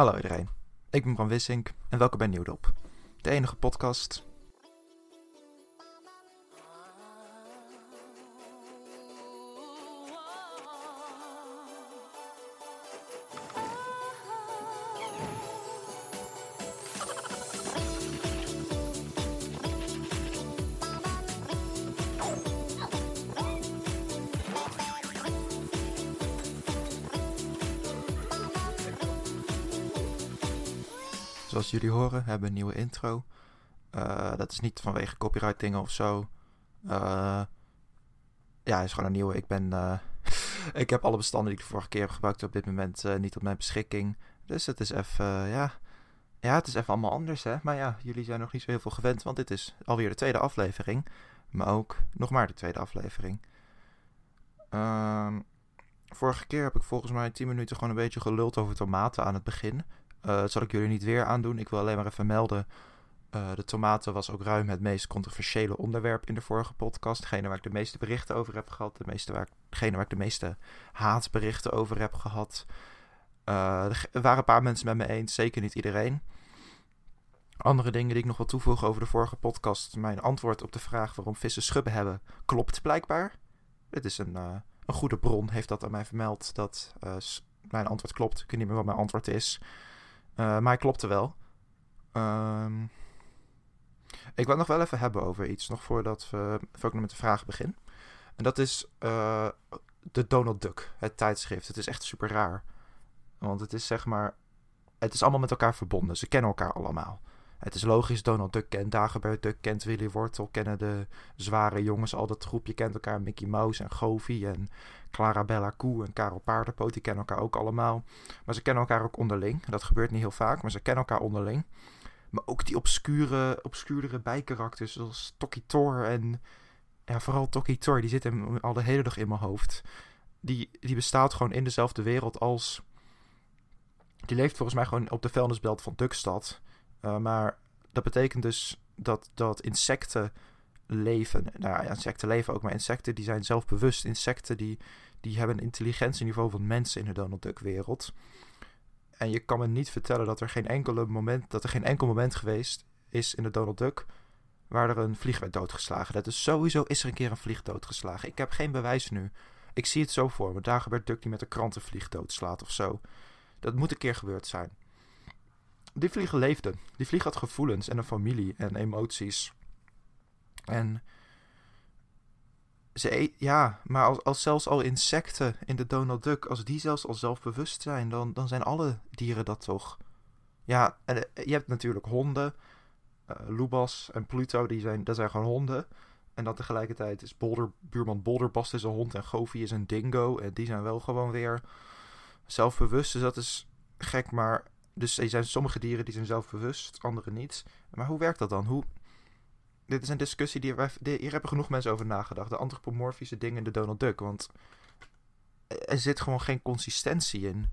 Hallo iedereen, ik ben Bram Wissink en welkom bij Nieuwdop, de enige podcast Jullie horen, hebben een nieuwe intro. Uh, dat is niet vanwege copyright dingen of zo. Uh, ja, het is gewoon een nieuwe. Ik ben. Uh, ik heb alle bestanden die ik de vorige keer heb gebruikt op dit moment niet op mijn beschikking. Dus het is even. ja. Ja, het is even allemaal anders, hè. Maar ja, jullie zijn nog niet zo heel veel gewend, want dit is alweer de tweede aflevering. Maar ook nog maar de tweede aflevering. Ehm, vorige keer heb ik volgens mij 10 minuten gewoon een beetje geluld over tomaten aan het begin. Uh, dat zal ik jullie niet weer aandoen. Ik wil alleen maar even melden. Uh, de tomaten was ook ruim het meest controversiële onderwerp in de vorige podcast. Degene waar ik de meeste berichten over heb gehad. De meeste waar, degene waar ik de meeste haatberichten over heb gehad. Uh, er waren een paar mensen met me eens, zeker niet iedereen. Andere dingen die ik nog wil toevoegen over de vorige podcast. Mijn antwoord op de vraag waarom vissen schubben hebben, klopt blijkbaar. Dit is een, een goede bron, heeft dat aan mij vermeld. Dat mijn antwoord klopt. Ik weet niet meer wat mijn antwoord is. Uh, maar hij klopte wel. Um, ik wil het nog wel even hebben over iets, nog voordat we ik met de vraag begin. En dat is uh, de Donald Duck, het tijdschrift. Het is echt super raar. Want het is zeg maar. Het is allemaal met elkaar verbonden. Ze kennen elkaar allemaal. Het is logisch, Donald Duck kent Dagobert Duck, kent Willy Wortel, kennen de zware jongens, al dat groepje kent elkaar. Mickey Mouse en Goofy en Clarabella Koe en Karel Paardenpoot, die kennen elkaar ook allemaal. Maar ze kennen elkaar ook onderling. Dat gebeurt niet heel vaak, maar ze kennen elkaar onderling. Maar ook die obscure, obscuurdere bijkarakters, zoals Toki Tor en... Ja, vooral Toki Tor, die zit hem al de hele dag in mijn hoofd. Die, die bestaat gewoon in dezelfde wereld als... Die leeft volgens mij gewoon op de vuilnisbelt van Duckstad. Uh, maar dat betekent dus dat, dat insecten leven. Nou ja, insecten leven ook, maar insecten die zijn zelfbewust. Insecten die, die hebben een intelligentieniveau van mensen in de Donald Duck wereld. En je kan me niet vertellen dat er geen enkele moment, dat er geen enkel moment geweest is in de Donald Duck waar er een vlieg werd doodgeslagen. Dat is sowieso is er een keer een vlieg doodgeslagen. Ik heb geen bewijs nu. Ik zie het zo voor me. Daar gebeurt Duck die met een krantenvlieg doodslaat of zo. Dat moet een keer gebeurd zijn. Die vliegen leefden. Die vlieg had gevoelens en een familie en emoties. En ze eet, ja, maar als, als zelfs al insecten in de Donald Duck, als die zelfs al zelfbewust zijn, dan, dan zijn alle dieren dat toch. Ja, en eh, je hebt natuurlijk honden. Uh, Lubas en Pluto, die zijn, dat zijn gewoon honden. En dan tegelijkertijd is Bolder, buurman Bolderbast is een hond en Goofy is een dingo. En die zijn wel gewoon weer zelfbewust. Dus dat is gek, maar... Dus er zijn sommige dieren die zijn zelfbewust, andere niet. Maar hoe werkt dat dan? Hoe, dit is een discussie die wij, hier hebben genoeg mensen over nagedacht. De antropomorfische dingen in de Donald Duck. Want er zit gewoon geen consistentie in.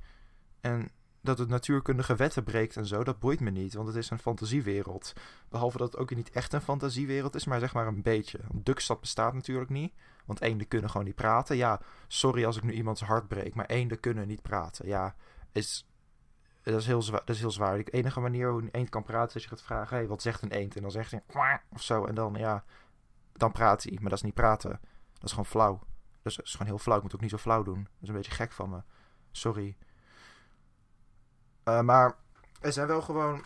En dat het natuurkundige wetten breekt en zo, dat boeit me niet. Want het is een fantasiewereld. Behalve dat het ook niet echt een fantasiewereld is, maar zeg maar een beetje. Duckstad bestaat natuurlijk niet. Want eenden kunnen gewoon niet praten. Ja, sorry als ik nu iemands hart breek, maar eenden kunnen niet praten. Ja, is dat is heel zwaar. Dat is heel zwaar. De enige manier hoe een eend kan praten is als je gaat vragen: hey, wat zegt een eend? En dan zegt hij of zo. En dan, ja, dan praat hij. Maar dat is niet praten. Dat is gewoon flauw. Dat is gewoon heel flauw. Ik moet ook niet zo flauw doen. Dat is een beetje gek van me. Sorry. Uh, maar er zijn wel gewoon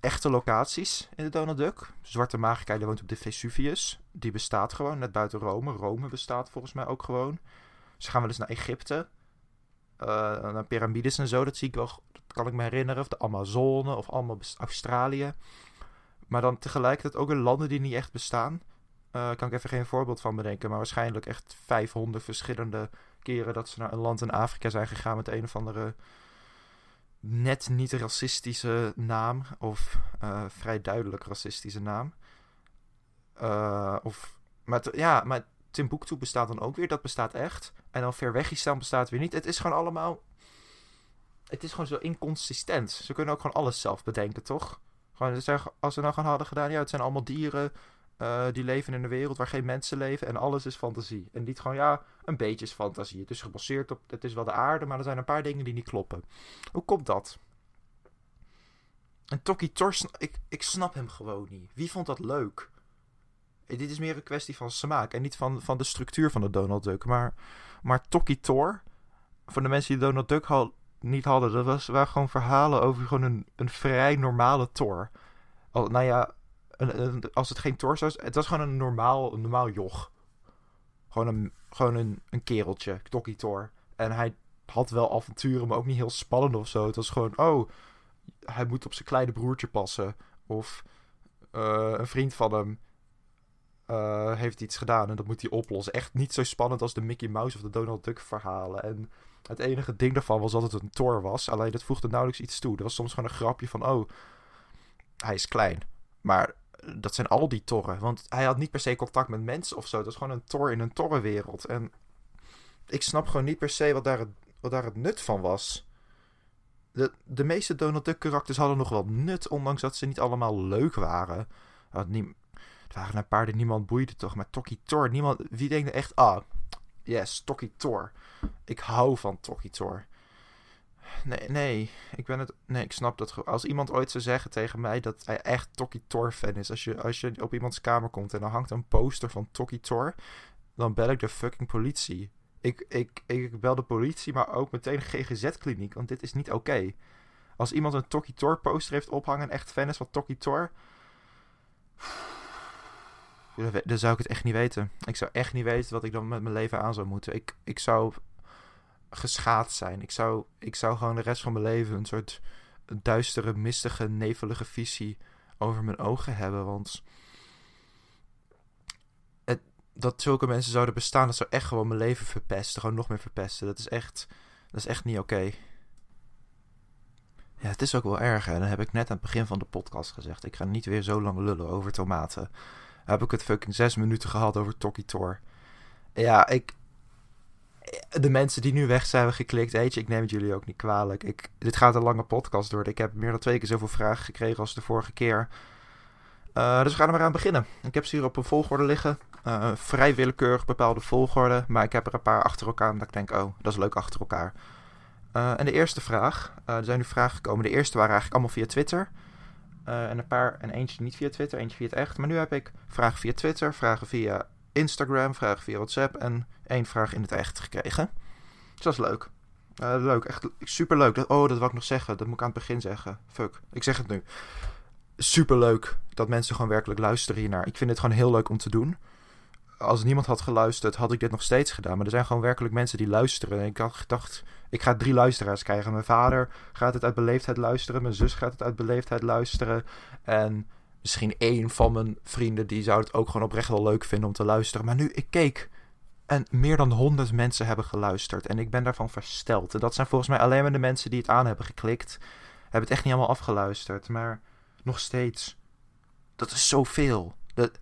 echte locaties in de Donald Duck. Zwarte Magica woont op de Vesuvius. Die bestaat gewoon, net buiten Rome. Rome bestaat volgens mij ook gewoon. Ze gaan wel eens naar Egypte naar piramides en zo. Dat zie ik wel, dat kan ik me herinneren. Of de Amazone of allemaal Australië. Maar dan tegelijkertijd ook in landen die niet echt bestaan. Uh, kan ik even geen voorbeeld van bedenken. Maar waarschijnlijk echt 500 verschillende keren dat ze naar een land in Afrika zijn gegaan met een of andere net niet racistische naam. Of uh, vrij duidelijk racistische naam. Of, maar ja, maar Timbuktu bestaat dan ook weer. Dat bestaat echt. En dan Verwegistan bestaat weer niet. Het is gewoon allemaal... Het is gewoon zo inconsistent. Ze kunnen ook gewoon alles zelf bedenken, toch? Gewoon, als ze nou gewoon hadden gedaan... Ja, het zijn allemaal dieren... Uh, die leven in een wereld waar geen mensen leven en alles is fantasie. En niet gewoon, ja, een beetje is fantasie. Het is gebaseerd op, het is wel de aarde, maar er zijn een paar dingen die niet kloppen. Hoe komt dat? En Toki Tor, ik, ik snap hem gewoon niet. Wie vond dat leuk? Dit is meer een kwestie van smaak en niet van, van de structuur van de Donald Duck. Maar, maar Toki Tor, voor de mensen die Donald Duck niet hadden, dat was, waren gewoon verhalen over gewoon een, een vrij normale Thor. Al, nou ja, een, als het geen Thor was, het was gewoon een normaal, een normaal joch. Gewoon een, gewoon een, een kereltje, Toki Thor. En hij had wel avonturen, maar ook niet heel spannend of zo. Het was gewoon, oh, hij moet op zijn kleine broertje passen. Of uh, een vriend van hem uh, heeft iets gedaan en dat moet hij oplossen. Echt niet zo spannend als de Mickey Mouse of de Donald Duck verhalen. En het enige ding daarvan was dat het een Thor was. Alleen dat voegde nauwelijks iets toe. Er was soms gewoon een grapje van, oh, hij is klein. Maar dat zijn al die torren. Want hij had niet per se contact met mensen of zo. Dat was gewoon een tor in een torrenwereld. En ik snap gewoon niet per se wat daar het, wat daar het nut van was. De, de meeste Donald Duck karakters hadden nog wel nut, ondanks dat ze niet allemaal leuk waren. Niet, het waren een paar die niemand boeide toch, maar Toki Tor, niemand, wie denkt echt, ah, yes, Toki Tor. Ik hou van Toki Tor. Nee, nee, ik ben het. Nee, ik snap dat. Als iemand ooit zou zeggen tegen mij dat hij echt Toki Tor fan is. Als je, als je op iemands kamer komt en er hangt een poster van Toki Tor. Dan bel ik de fucking politie. Ik, ik, ik bel de politie, maar ook meteen GGZ-kliniek. Want dit is niet oké. Als iemand een Toki Tor poster heeft ophangen en echt fan is van Toki Tor. Dan zou ik het echt niet weten. Ik zou echt niet weten wat ik dan met mijn leven aan zou moeten. Ik, ik zou geschaad zijn. Ik zou, ik zou gewoon de rest van mijn leven een soort duistere, mistige, nevelige visie over mijn ogen hebben. Want het, dat zulke mensen zouden bestaan, dat zou echt gewoon mijn leven verpesten. Gewoon nog meer verpesten. Dat is echt, dat is echt niet oké. Ja, het is ook wel erg. Hè? Dat heb ik net aan het begin van de podcast gezegd. Ik ga niet weer zo lang lullen over tomaten. Heb ik het fucking zes minuten gehad over Toki Tor. Ja, ik, de mensen die nu weg zijn geklikt, weet je, ik neem het jullie ook niet kwalijk. Ik, dit gaat een lange podcast door. Ik heb meer dan twee keer zoveel vragen gekregen als de vorige keer. Uh, dus we gaan er maar aan beginnen. Ik heb ze hier op een volgorde liggen. Uh, vrij willekeurig bepaalde volgorde. Maar ik heb er een paar achter elkaar. Omdat ik denk, oh, dat is leuk achter elkaar. Uh, en de eerste vraag. er zijn nu vragen gekomen. De eerste waren eigenlijk allemaal via Twitter. En een paar. En eentje niet via Twitter, eentje via het echt. Maar nu heb ik vragen via Twitter, vragen via Instagram, vragen via WhatsApp en één vraag in het echt gekregen. Dus dat is leuk. Uh, leuk, echt super leuk. Oh, dat wil ik nog zeggen. Dat moet ik aan het begin zeggen. Fuck, ik zeg het nu. Super leuk dat mensen gewoon werkelijk luisteren hiernaar. Ik vind het gewoon heel leuk om te doen. Als niemand had geluisterd, had ik dit nog steeds gedaan. Maar er zijn gewoon werkelijk mensen die luisteren. En ik had gedacht, ik ga drie luisteraars krijgen. Mijn vader gaat het uit beleefdheid luisteren. Mijn zus gaat het uit beleefdheid luisteren. En misschien één van mijn vrienden die zou het ook gewoon oprecht wel leuk vinden om te luisteren. Maar nu ik keek en meer dan honderd mensen hebben geluisterd en ik ben daarvan versteld. En dat zijn volgens mij alleen maar de mensen die het aan hebben geklikt. Hebben het echt niet allemaal afgeluisterd, maar nog steeds. Dat is zoveel. Dat,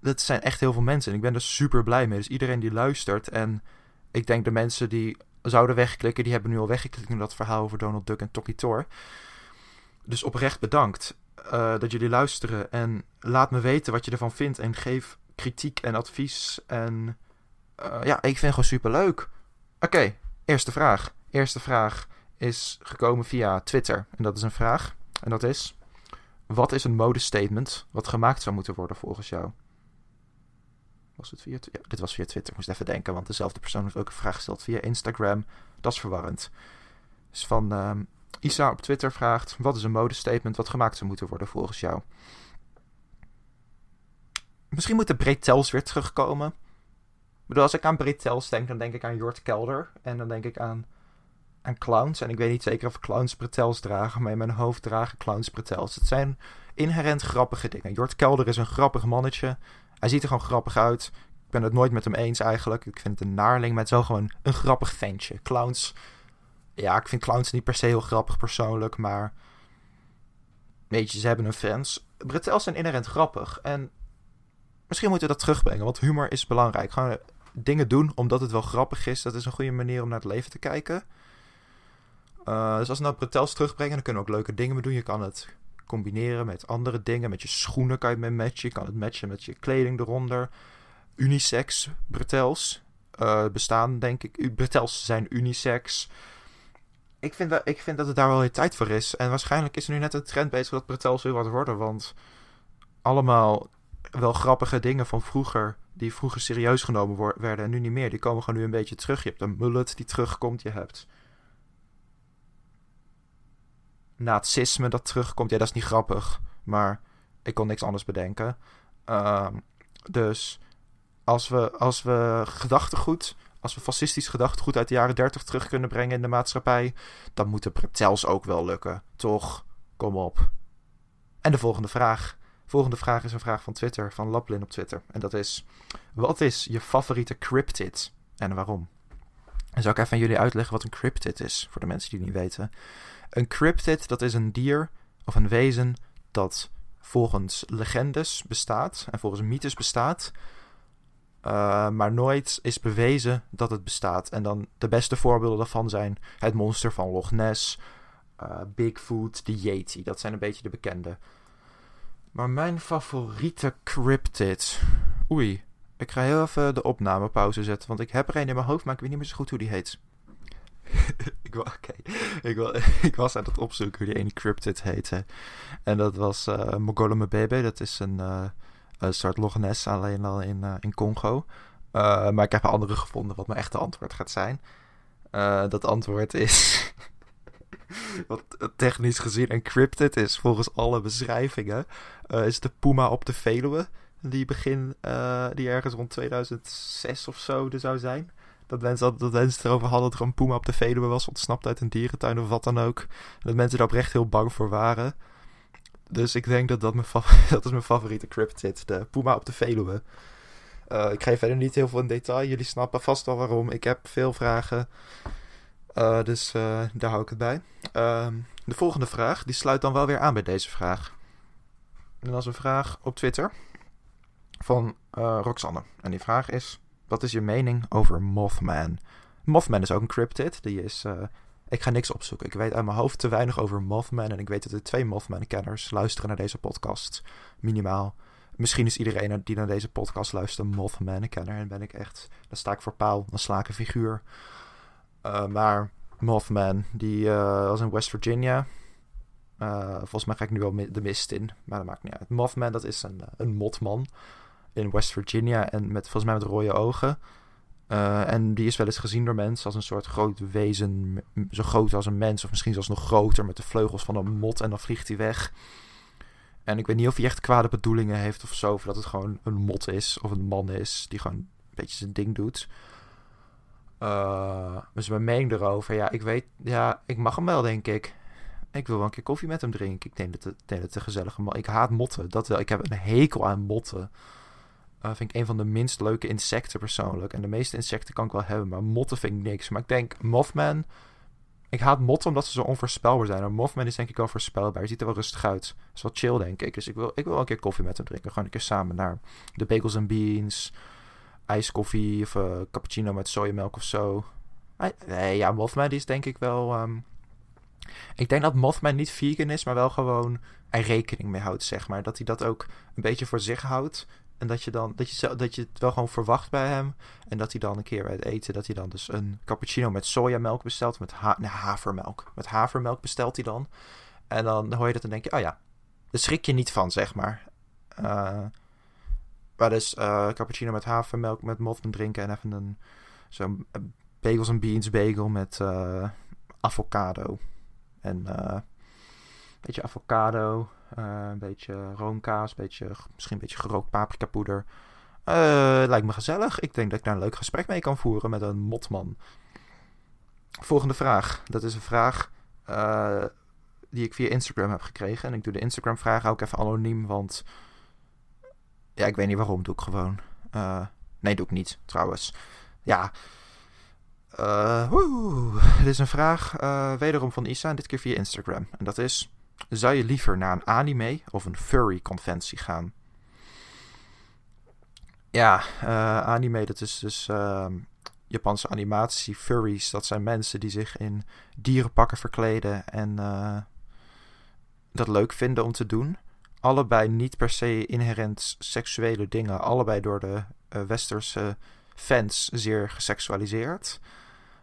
dat zijn echt heel veel mensen en ik ben er super blij mee. Dus iedereen die luistert en ik denk de mensen die zouden wegklikken, die hebben nu al weggeklikt naar dat verhaal over Donald Duck en Toki Tor. Dus oprecht bedankt. Eh, dat jullie luisteren. En laat me weten wat je ervan vindt. En geef kritiek en advies. En uh, ja, ik vind het gewoon super leuk. Oké, eerste vraag. Eerste vraag is gekomen via Twitter. En dat is een vraag. En dat is: Wat is een modestatement wat gemaakt zou moeten worden volgens jou? Was het via ja, dit was via Twitter. Ik moest even denken, want dezelfde persoon heeft ook een vraag gesteld via Instagram. Dat is verwarrend. Dus van ehm, Isa op Twitter vraagt: Wat is een modestatement wat gemaakt zou moeten worden volgens jou? Misschien moet de Bretels weer terugkomen. Ik bedoel, als ik aan Bretels denk, dan denk ik aan Jort Kelder. En dan denk ik aan, aan clowns. En ik weet niet zeker of clowns Bretels dragen, maar in mijn hoofd dragen clowns Bretels. Het zijn inherent grappige dingen. Jort Kelder is een grappig mannetje. Hij ziet er gewoon grappig uit. Ik ben het nooit met hem eens eigenlijk. Ik vind het een naarling, is wel gewoon een grappig ventje. Clowns ja, ik vind clowns niet per se heel grappig persoonlijk, maar. Weet je, ze hebben hun fans. Bretels zijn inherent grappig. En misschien moeten we dat terugbrengen, want humor is belangrijk. Gewoon dingen doen omdat het wel grappig is, dat is een goede manier om naar het leven te kijken. Uh, dus als we nou Bretels terugbrengen, dan kunnen we ook leuke dingen mee doen. Je kan het combineren met andere dingen. Met je schoenen kan je het matchen. Je kan het matchen met je kleding eronder. Unisex Bretels uh, bestaan, denk ik. Bretels zijn unisex. ik vind, dat, ik vind dat het daar wel weer tijd voor is. En waarschijnlijk is er nu net een trend bezig dat pretels weer wat worden. Want allemaal wel grappige dingen van vroeger, die vroeger serieus genomen werden en nu niet meer, die komen gewoon nu een beetje terug. Je hebt een mullet die terugkomt, je hebt nazisme dat terugkomt. Ja, dat is niet grappig, maar ik kon niks anders bedenken. Ehm, dus als we, als we gedachtegoed, als we fascistisch gedachtegoed uit de jaren 30 terug kunnen brengen in de maatschappij, dan moet de pretels ook wel lukken, toch? Kom op. En de volgende vraag. Volgende vraag is een vraag van Twitter, van Laplin op Twitter. En dat is: Wat is je favoriete cryptid en waarom? En zal ik even aan jullie uitleggen wat een cryptid is, voor de mensen die het niet weten. Een cryptid, dat is een dier of een wezen dat volgens legendes bestaat en volgens mythes bestaat, uh, maar nooit is bewezen dat het bestaat. En dan de beste voorbeelden daarvan zijn het monster van Loch Ness, uh, Bigfoot, de Yeti. Dat zijn een beetje de bekende. Maar mijn favoriete cryptid. Oei, ik ga heel even de opname pauze zetten, want ik heb er een in mijn hoofd, maar ik weet niet meer zo goed hoe die heet. ik, ik, ik, was aan het opzoeken hoe die ene cryptid heette. En dat was uh, Mogolomebebe. Dat is een, uh, soort Loch Ness, alleen al in, uh, in Congo. maar ik heb een andere gevonden wat mijn echte antwoord gaat zijn. dat antwoord is... wat technisch gezien een cryptid is, volgens alle beschrijvingen, is de puma op de Veluwe. Die begin, die ergens rond 2006 of zo er zou zijn. Dat mensen, dat mensen erover hadden dat er een puma op de Veluwe was, ontsnapt uit een dierentuin of wat dan ook. En dat mensen er oprecht heel bang voor waren. Dus ik denk dat dat, mijn dat is mijn favoriete cryptid, de puma op de Veluwe. Uh, ik geef verder niet heel veel in detail. Jullie snappen vast wel waarom. Ik heb veel vragen. Uh, dus daar hou ik het bij. Ehm, de volgende vraag, die sluit dan wel weer aan bij deze vraag. En dat is een vraag op Twitter van Roxanne. En die vraag is... Wat is je mening over Mothman? Mothman is ook een cryptid. Die is. Uh, ik ga niks opzoeken. Ik weet uit mijn hoofd te weinig over Mothman. En ik weet dat er twee Mothman-kenners luisteren naar deze podcast. Minimaal. Misschien is iedereen die naar deze podcast luistert Mothman-kenner. En ben ik echt. Dan sta ik voor paal. Dan sla ik een figuur. Uh, maar Mothman, die was in West Virginia. volgens mij ga ik nu wel de mist in. Maar dat maakt niet uit. Mothman, dat is een, een motman in West Virginia. En met, volgens mij met rode ogen. Uh, en die is wel eens gezien door mensen als een soort groot wezen. Zo groot als een mens. Of misschien zelfs nog groter. Met de vleugels van een mot. En dan vliegt hij weg. En ik weet niet of hij echt kwade bedoelingen heeft of zo. Of dat het gewoon een mot is. Of een man is. Die gewoon een beetje zijn ding doet. Uh, dus mijn mening erover. Ja, ik weet. Ja, ik mag hem wel, denk ik. Ik wil wel een keer koffie met hem drinken. Ik denk dat het, denk een gezellige man. Ik haat motten. Dat wel. Ik heb een hekel aan motten. Uh, vind ik een van de minst leuke insecten persoonlijk. En de meeste insecten kan ik wel hebben, maar motten vind ik niks. Maar ik denk, Mothman... Ik haat motten omdat ze zo onvoorspelbaar zijn. Maar Mothman is denk ik wel voorspelbaar. Hij ziet er wel rustig uit. Dat is wel chill, denk ik. Dus ik wil, ik wil een keer koffie met hem drinken. Gewoon een keer samen naar de Bagels and Beans. IJskoffie of uh, cappuccino met sojamelk of zo. Nee, ja, Mothman is denk ik wel... Um... Ik denk dat Mothman niet vegan is, maar wel gewoon er rekening mee houdt, zeg maar. Dat hij dat ook een beetje voor zich houdt. En dat je dan dat je, dat je het wel gewoon verwacht bij hem. En dat hij dan een keer bij het eten, dat hij dan dus een cappuccino met sojamelk bestelt. Met nee, havermelk. Met havermelk bestelt hij dan. En dan hoor je dat en denk je, oh ja, daar schrik je niet van, zeg maar. Uh, maar dus uh, cappuccino met havermelk met motten drinken en even een zo'n bagels en beans bagel met avocado. En beetje avocado, uh, een beetje roomkaas, beetje, misschien een beetje gerookt paprikapoeder. Uh, lijkt me gezellig. Ik denk dat ik daar een leuk gesprek mee kan voeren met een motman. Volgende vraag. Dat is een vraag uh, die ik via Instagram heb gekregen. En ik doe de Instagram-vraag ook even anoniem, want... Ja, ik weet niet waarom. Doe ik gewoon. nee, doe ik niet, trouwens. Ja... Uh, Dit is een vraag wederom van Isa, dit keer via Instagram. En dat is... Zou je liever naar een anime of een furry conventie gaan? Ja, uh, anime, dat is dus uh, Japanse animatie. Furries, dat zijn mensen die zich in dierenpakken verkleden en uh, dat leuk vinden om te doen. Allebei niet per se inherent seksuele dingen. Allebei door de uh, westerse fans zeer geseksualiseerd.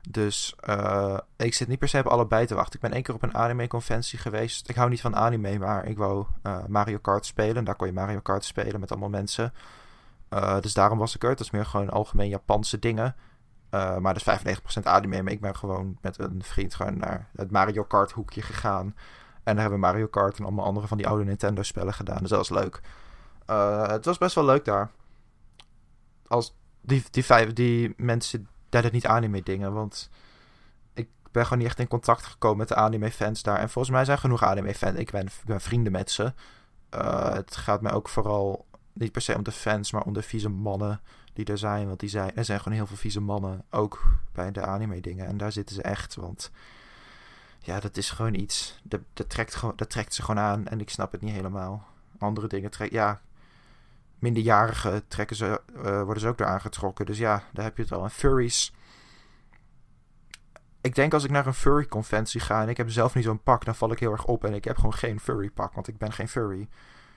Dus uh, ik zit niet per se op allebei te wachten. Ik ben één keer op een anime-conventie geweest. Ik hou niet van anime, maar ik wou uh, Mario Kart spelen. Daar kon je Mario Kart spelen met allemaal mensen. Uh, dus daarom was ik er. Het is meer gewoon algemeen Japanse dingen. maar dat is 95% anime. Maar ik ben gewoon met een vriend gewoon naar het Mario Kart hoekje gegaan. En daar hebben we Mario Kart en allemaal andere van die oude Nintendo-spellen gedaan. Dus dat was leuk. het was best wel leuk daar. Als die, die, vijf, die mensen daar het niet anime dingen. Want ik ben gewoon niet echt in contact gekomen met de anime fans daar. En volgens mij zijn genoeg anime fans. Ik ben, ik vrienden met ze. Uh, het gaat mij ook vooral niet per se om de fans, maar om de vieze mannen die er zijn. Want die zijn, er zijn gewoon heel veel vieze mannen, ook bij de anime dingen. En daar zitten ze echt, want ja, dat is gewoon iets. Dat, dat, trekt, dat trekt ze gewoon aan en ik snap het niet helemaal. Andere dingen trekt, ja, minderjarigen trekken ze, uh, worden ze ook door aangetrokken. Dus ja, daar heb je het al. En furries. Ik denk als ik naar een furry conventie ga en ik heb zelf niet zo'n pak, dan val ik heel erg op. En ik heb gewoon geen furry pak, want ik ben geen furry.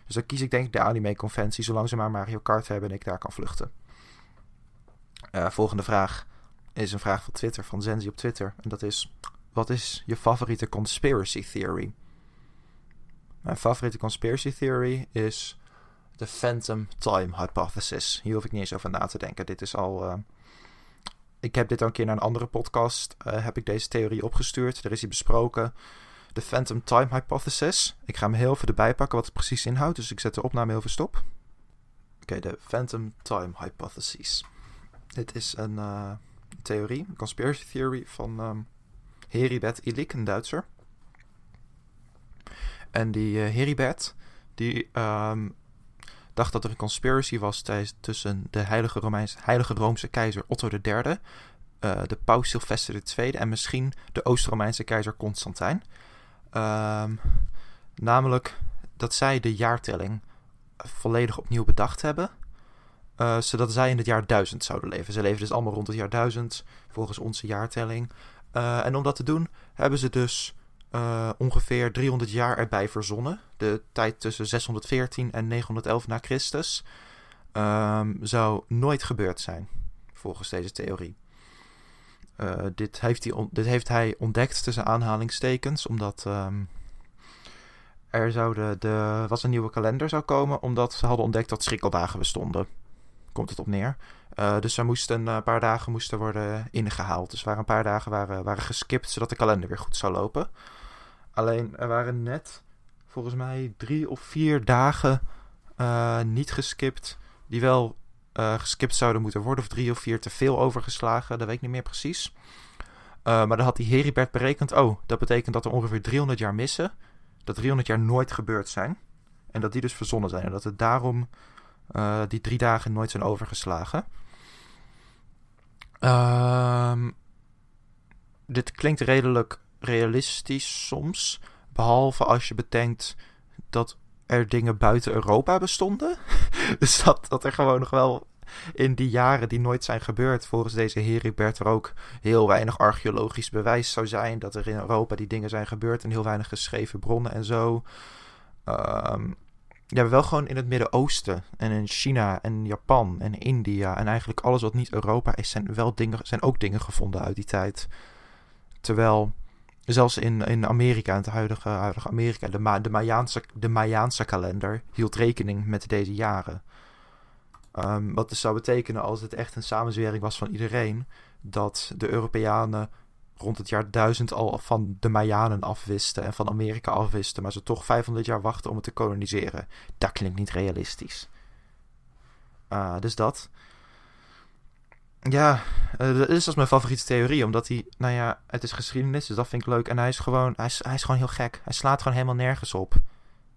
Dus dan kies ik denk de anime conventie, zolang ze maar Mario Kart hebben en ik daar kan vluchten. Uh, volgende vraag is een vraag van Twitter, van Zenzi op Twitter. En dat is, wat is je favoriete conspiracy theory? Mijn favoriete conspiracy theory is de Phantom Time Hypothesis. Hier hoef ik niet eens over na te denken. Dit is al. Uh, ik heb dit al een keer naar een andere podcast. Uh, heb ik deze theorie opgestuurd. Er is hij besproken. De Phantom Time Hypothesis. Ik ga hem heel even erbij pakken wat het precies inhoudt. Dus ik zet de opname heel even stop. Oké, de Phantom Time Hypothesis. Dit is een uh, theorie, een conspiracy theory van um, Heribert een Duitser. En die Heribert, die um, dacht dat er een conspiracy was tussen de heilige, Romeins, heilige Roomse keizer Otto III, uh, de paus Sylvester II en misschien de Oost-Romeinse keizer Constantijn. Um, namelijk dat zij de jaartelling volledig opnieuw bedacht hebben. Uh, zodat zij in het jaar 1000 zouden leven. Ze leven dus allemaal rond het jaar 1000 volgens onze jaartelling. Uh, en om dat te doen hebben ze dus uh, ongeveer 300 jaar erbij verzonnen. De tijd tussen 614 en 911 na Christus um, zou nooit gebeurd zijn, volgens deze theorie. Uh, dit, heeft hij dit heeft hij ontdekt tussen aanhalingstekens, omdat um, er zou de, was een nieuwe kalender zou komen, omdat ze hadden ontdekt dat schrikkeldagen bestonden. Komt het op neer. Uh, dus er moesten een paar dagen moesten worden ingehaald. Dus waren een paar dagen waren, waren geskipt, zodat de kalender weer goed zou lopen. Alleen er waren net volgens mij drie of vier dagen uh, niet geskipt. Die wel uh, geskipt zouden moeten worden. Of drie of vier te veel overgeslagen. Dat weet ik niet meer precies. Uh, maar dan had die Heribert berekend. Oh, dat betekent dat er ongeveer 300 jaar missen. Dat 300 jaar nooit gebeurd zijn. En dat die dus verzonnen zijn. En dat het daarom die drie dagen nooit zijn overgeslagen. Um, dit klinkt redelijk realistisch soms. Behalve als je bedenkt dat er dingen buiten Europa bestonden. dus dat, dat er gewoon nog wel in die jaren die nooit zijn gebeurd, volgens deze Heribert, er ook heel weinig archeologisch bewijs zou zijn dat er in Europa die dingen zijn gebeurd en heel weinig geschreven bronnen en zo. Um, ja, wel gewoon in het Midden-Oosten en in China en Japan en India en eigenlijk alles wat niet Europa is, zijn, wel dingen, zijn ook dingen gevonden uit die tijd. Terwijl Zelfs in, in Amerika, in het huidige, huidige Amerika, de, de, Mayaanse, de Mayaanse kalender hield rekening met deze jaren. Um, wat dus zou betekenen als het echt een samenzwering was van iedereen, dat de Europeanen rond het jaar 1000 al van de Mayanen afwisten en van Amerika afwisten, maar ze toch 500 jaar wachten om het te koloniseren. Dat klinkt niet realistisch. Uh, dus dat. Ja, uh, dat is als mijn favoriete theorie. Omdat hij, nou ja, het is geschiedenis, dus dat vind ik leuk. En hij is gewoon, hij is, hij is gewoon heel gek. Hij slaat gewoon helemaal nergens op.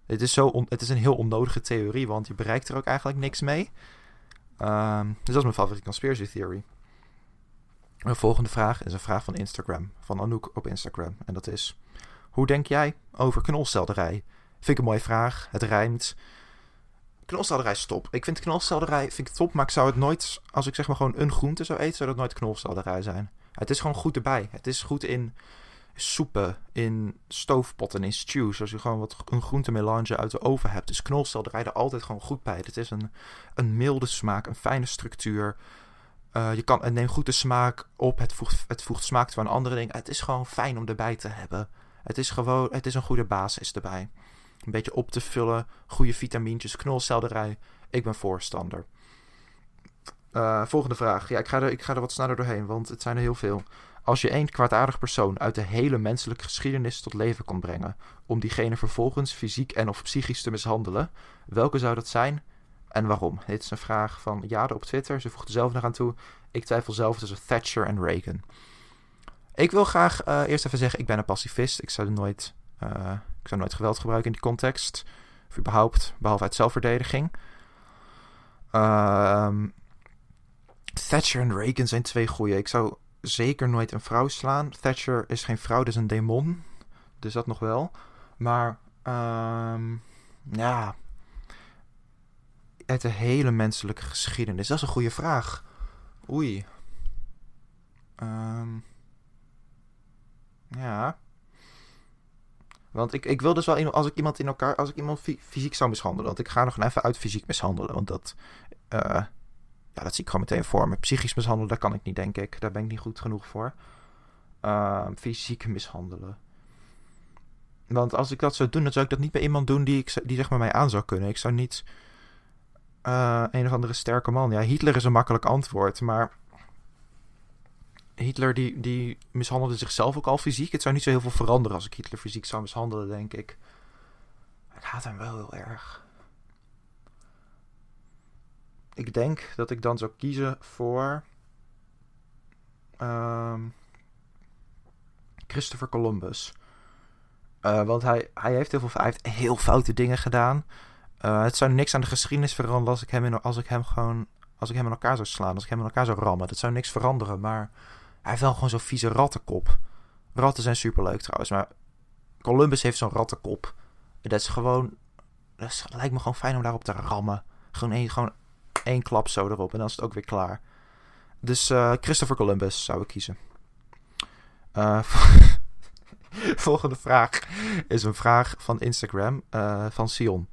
Het is, zo het is een heel onnodige theorie, want je bereikt er ook eigenlijk niks mee. Um, dus dat is mijn favoriete conspiracy theory. De volgende vraag is een vraag van Instagram, van Anouk op Instagram. En dat is, hoe denk jij over knolselderij? Vind ik een mooie vraag, het rijmt knolselderij stop. Ik vind knolselderij vind ik top, maar ik zou het nooit, als ik zeg maar gewoon een groente zou eten, zou dat nooit knolselderij zijn. Het is gewoon goed erbij. Het is goed in soepen, in stoofpotten, in stews. Als je gewoon wat een groentemelange uit de oven hebt. Dus knolselderij er altijd gewoon goed bij. Het is een, een milde smaak, een fijne structuur. je kan, het neemt goed de smaak op. Het voegt, het voegt smaak toe aan andere dingen. Het is gewoon fijn om erbij te hebben. Het is gewoon, het is een goede basis erbij. Een beetje op te vullen. Goede vitamintjes, knolselderij. Ik ben voorstander. Uh, volgende vraag. Ja, ik ga, er, ik ga er wat sneller doorheen, want het zijn er heel veel. Als je één kwaadaardig persoon uit de hele menselijke geschiedenis tot leven kon brengen, om diegene vervolgens fysiek en of psychisch te mishandelen, welke zou dat zijn en waarom? Dit is een vraag van Jade op Twitter. Ze voegt zelf nog aan toe. Ik twijfel zelf tussen Thatcher en Reagan. Ik wil graag uh, eerst even zeggen, ik ben een pacifist. Ik zou nooit, uh, ik zou nooit geweld gebruiken in die context. Of überhaupt, behalve uit zelfverdediging. Uh, Thatcher en Reagan zijn twee goeie. Ik zou zeker nooit een vrouw slaan. Thatcher is geen vrouw, is een demon. Dus dat nog wel. Maar, um, ja. Uit de hele menselijke geschiedenis. Dat is een goede vraag. Oei. Um, ja. Want ik, ik wil dus wel, als ik iemand in elkaar, als ik iemand fysiek zou mishandelen, want ik ga nog even uit fysiek mishandelen, want dat, uh, ja, dat zie ik gewoon meteen voor. Psychisch mishandelen, dat kan ik niet, denk ik. Daar ben ik niet goed genoeg voor. Uh, fysiek mishandelen. Want als ik dat zou doen, dan zou ik dat niet bij iemand doen die, ik, die zeg maar mij aan zou kunnen. Ik zou niet uh, een of andere sterke man. Ja, Hitler is een makkelijk antwoord, maar Hitler die, die mishandelde zichzelf ook al fysiek. Het zou niet zo heel veel veranderen als ik Hitler fysiek zou mishandelen, denk ik. Ik haat hem wel heel erg. Ik denk dat ik dan zou kiezen voor. Um, Christopher Columbus. Uh, want hij, hij, heeft heel veel, hij heeft heel foute dingen gedaan. Uh, het zou niks aan de geschiedenis veranderen als ik hem, in, als ik hem gewoon. Als ik hem in elkaar zou slaan, als ik hem in elkaar zou rammen. Dat zou niks veranderen, maar hij heeft wel gewoon zo'n vieze rattenkop. Ratten zijn superleuk trouwens, maar Columbus heeft zo'n rattenkop. Dat is gewoon. Dat, lijkt me gewoon fijn om daarop te rammen. Gewoon één, gewoon één klap zo erop en dan is het ook weer klaar. Dus uh, Christopher Columbus zou ik kiezen. Uh, volgende vraag is een vraag van Instagram uh, van Sion.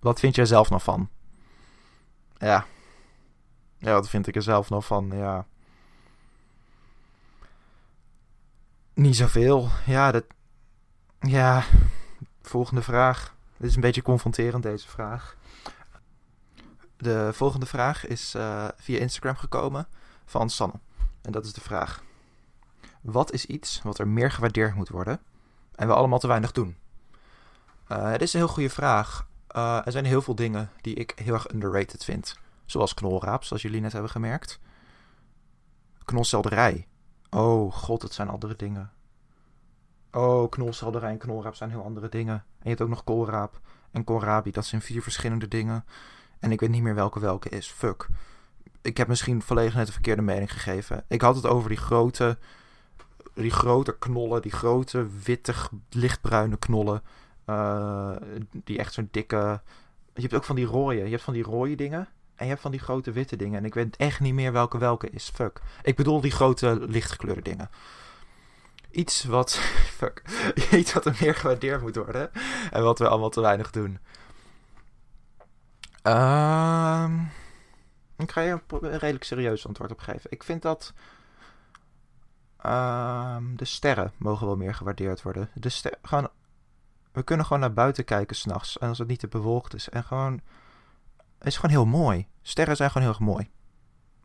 Wat vind jij zelf nog van? Ja. Ja, wat vind ik er zelf nog van? Ja. Niet zoveel. Ja, dat. Ja. Volgende vraag. Dit is een beetje confronterend, deze vraag. De volgende vraag is uh, via Instagram gekomen van Sanne. En dat is de vraag: Wat is iets wat er meer gewaardeerd moet worden en we allemaal te weinig doen? Uh, het is een heel goede vraag. Uh, er zijn heel veel dingen die ik heel erg underrated vind. Zoals knolraap, zoals jullie net hebben gemerkt. Knolselderij. Oh god, het zijn andere dingen. Oh, knolselderij en knolraap zijn heel andere dingen. En je hebt ook nog koolraap en koolrabi. Dat zijn vier verschillende dingen. En ik weet niet meer welke welke is. Fuck. Ik heb misschien volledig net de verkeerde mening gegeven. Ik had het over die grote, die grote knollen. Die grote, witte, lichtbruine knollen. Uh, die echt zo'n dikke... Je hebt ook van die rode. Je hebt van die rode dingen. En je hebt van die grote witte dingen. En ik weet echt niet meer welke welke is. Fuck. Ik bedoel die grote lichtgekleurde dingen. Iets wat. Fuck. Iets wat er meer gewaardeerd moet worden. En wat we allemaal te weinig doen. Uh, ik ga je een redelijk serieus antwoord op geven. Ik vind dat. Uh, de sterren mogen wel meer gewaardeerd worden. De ster gewoon, we kunnen gewoon naar buiten kijken s'nachts. En als het niet te bewolkt is. En gewoon het is gewoon heel mooi. Sterren zijn gewoon heel erg mooi.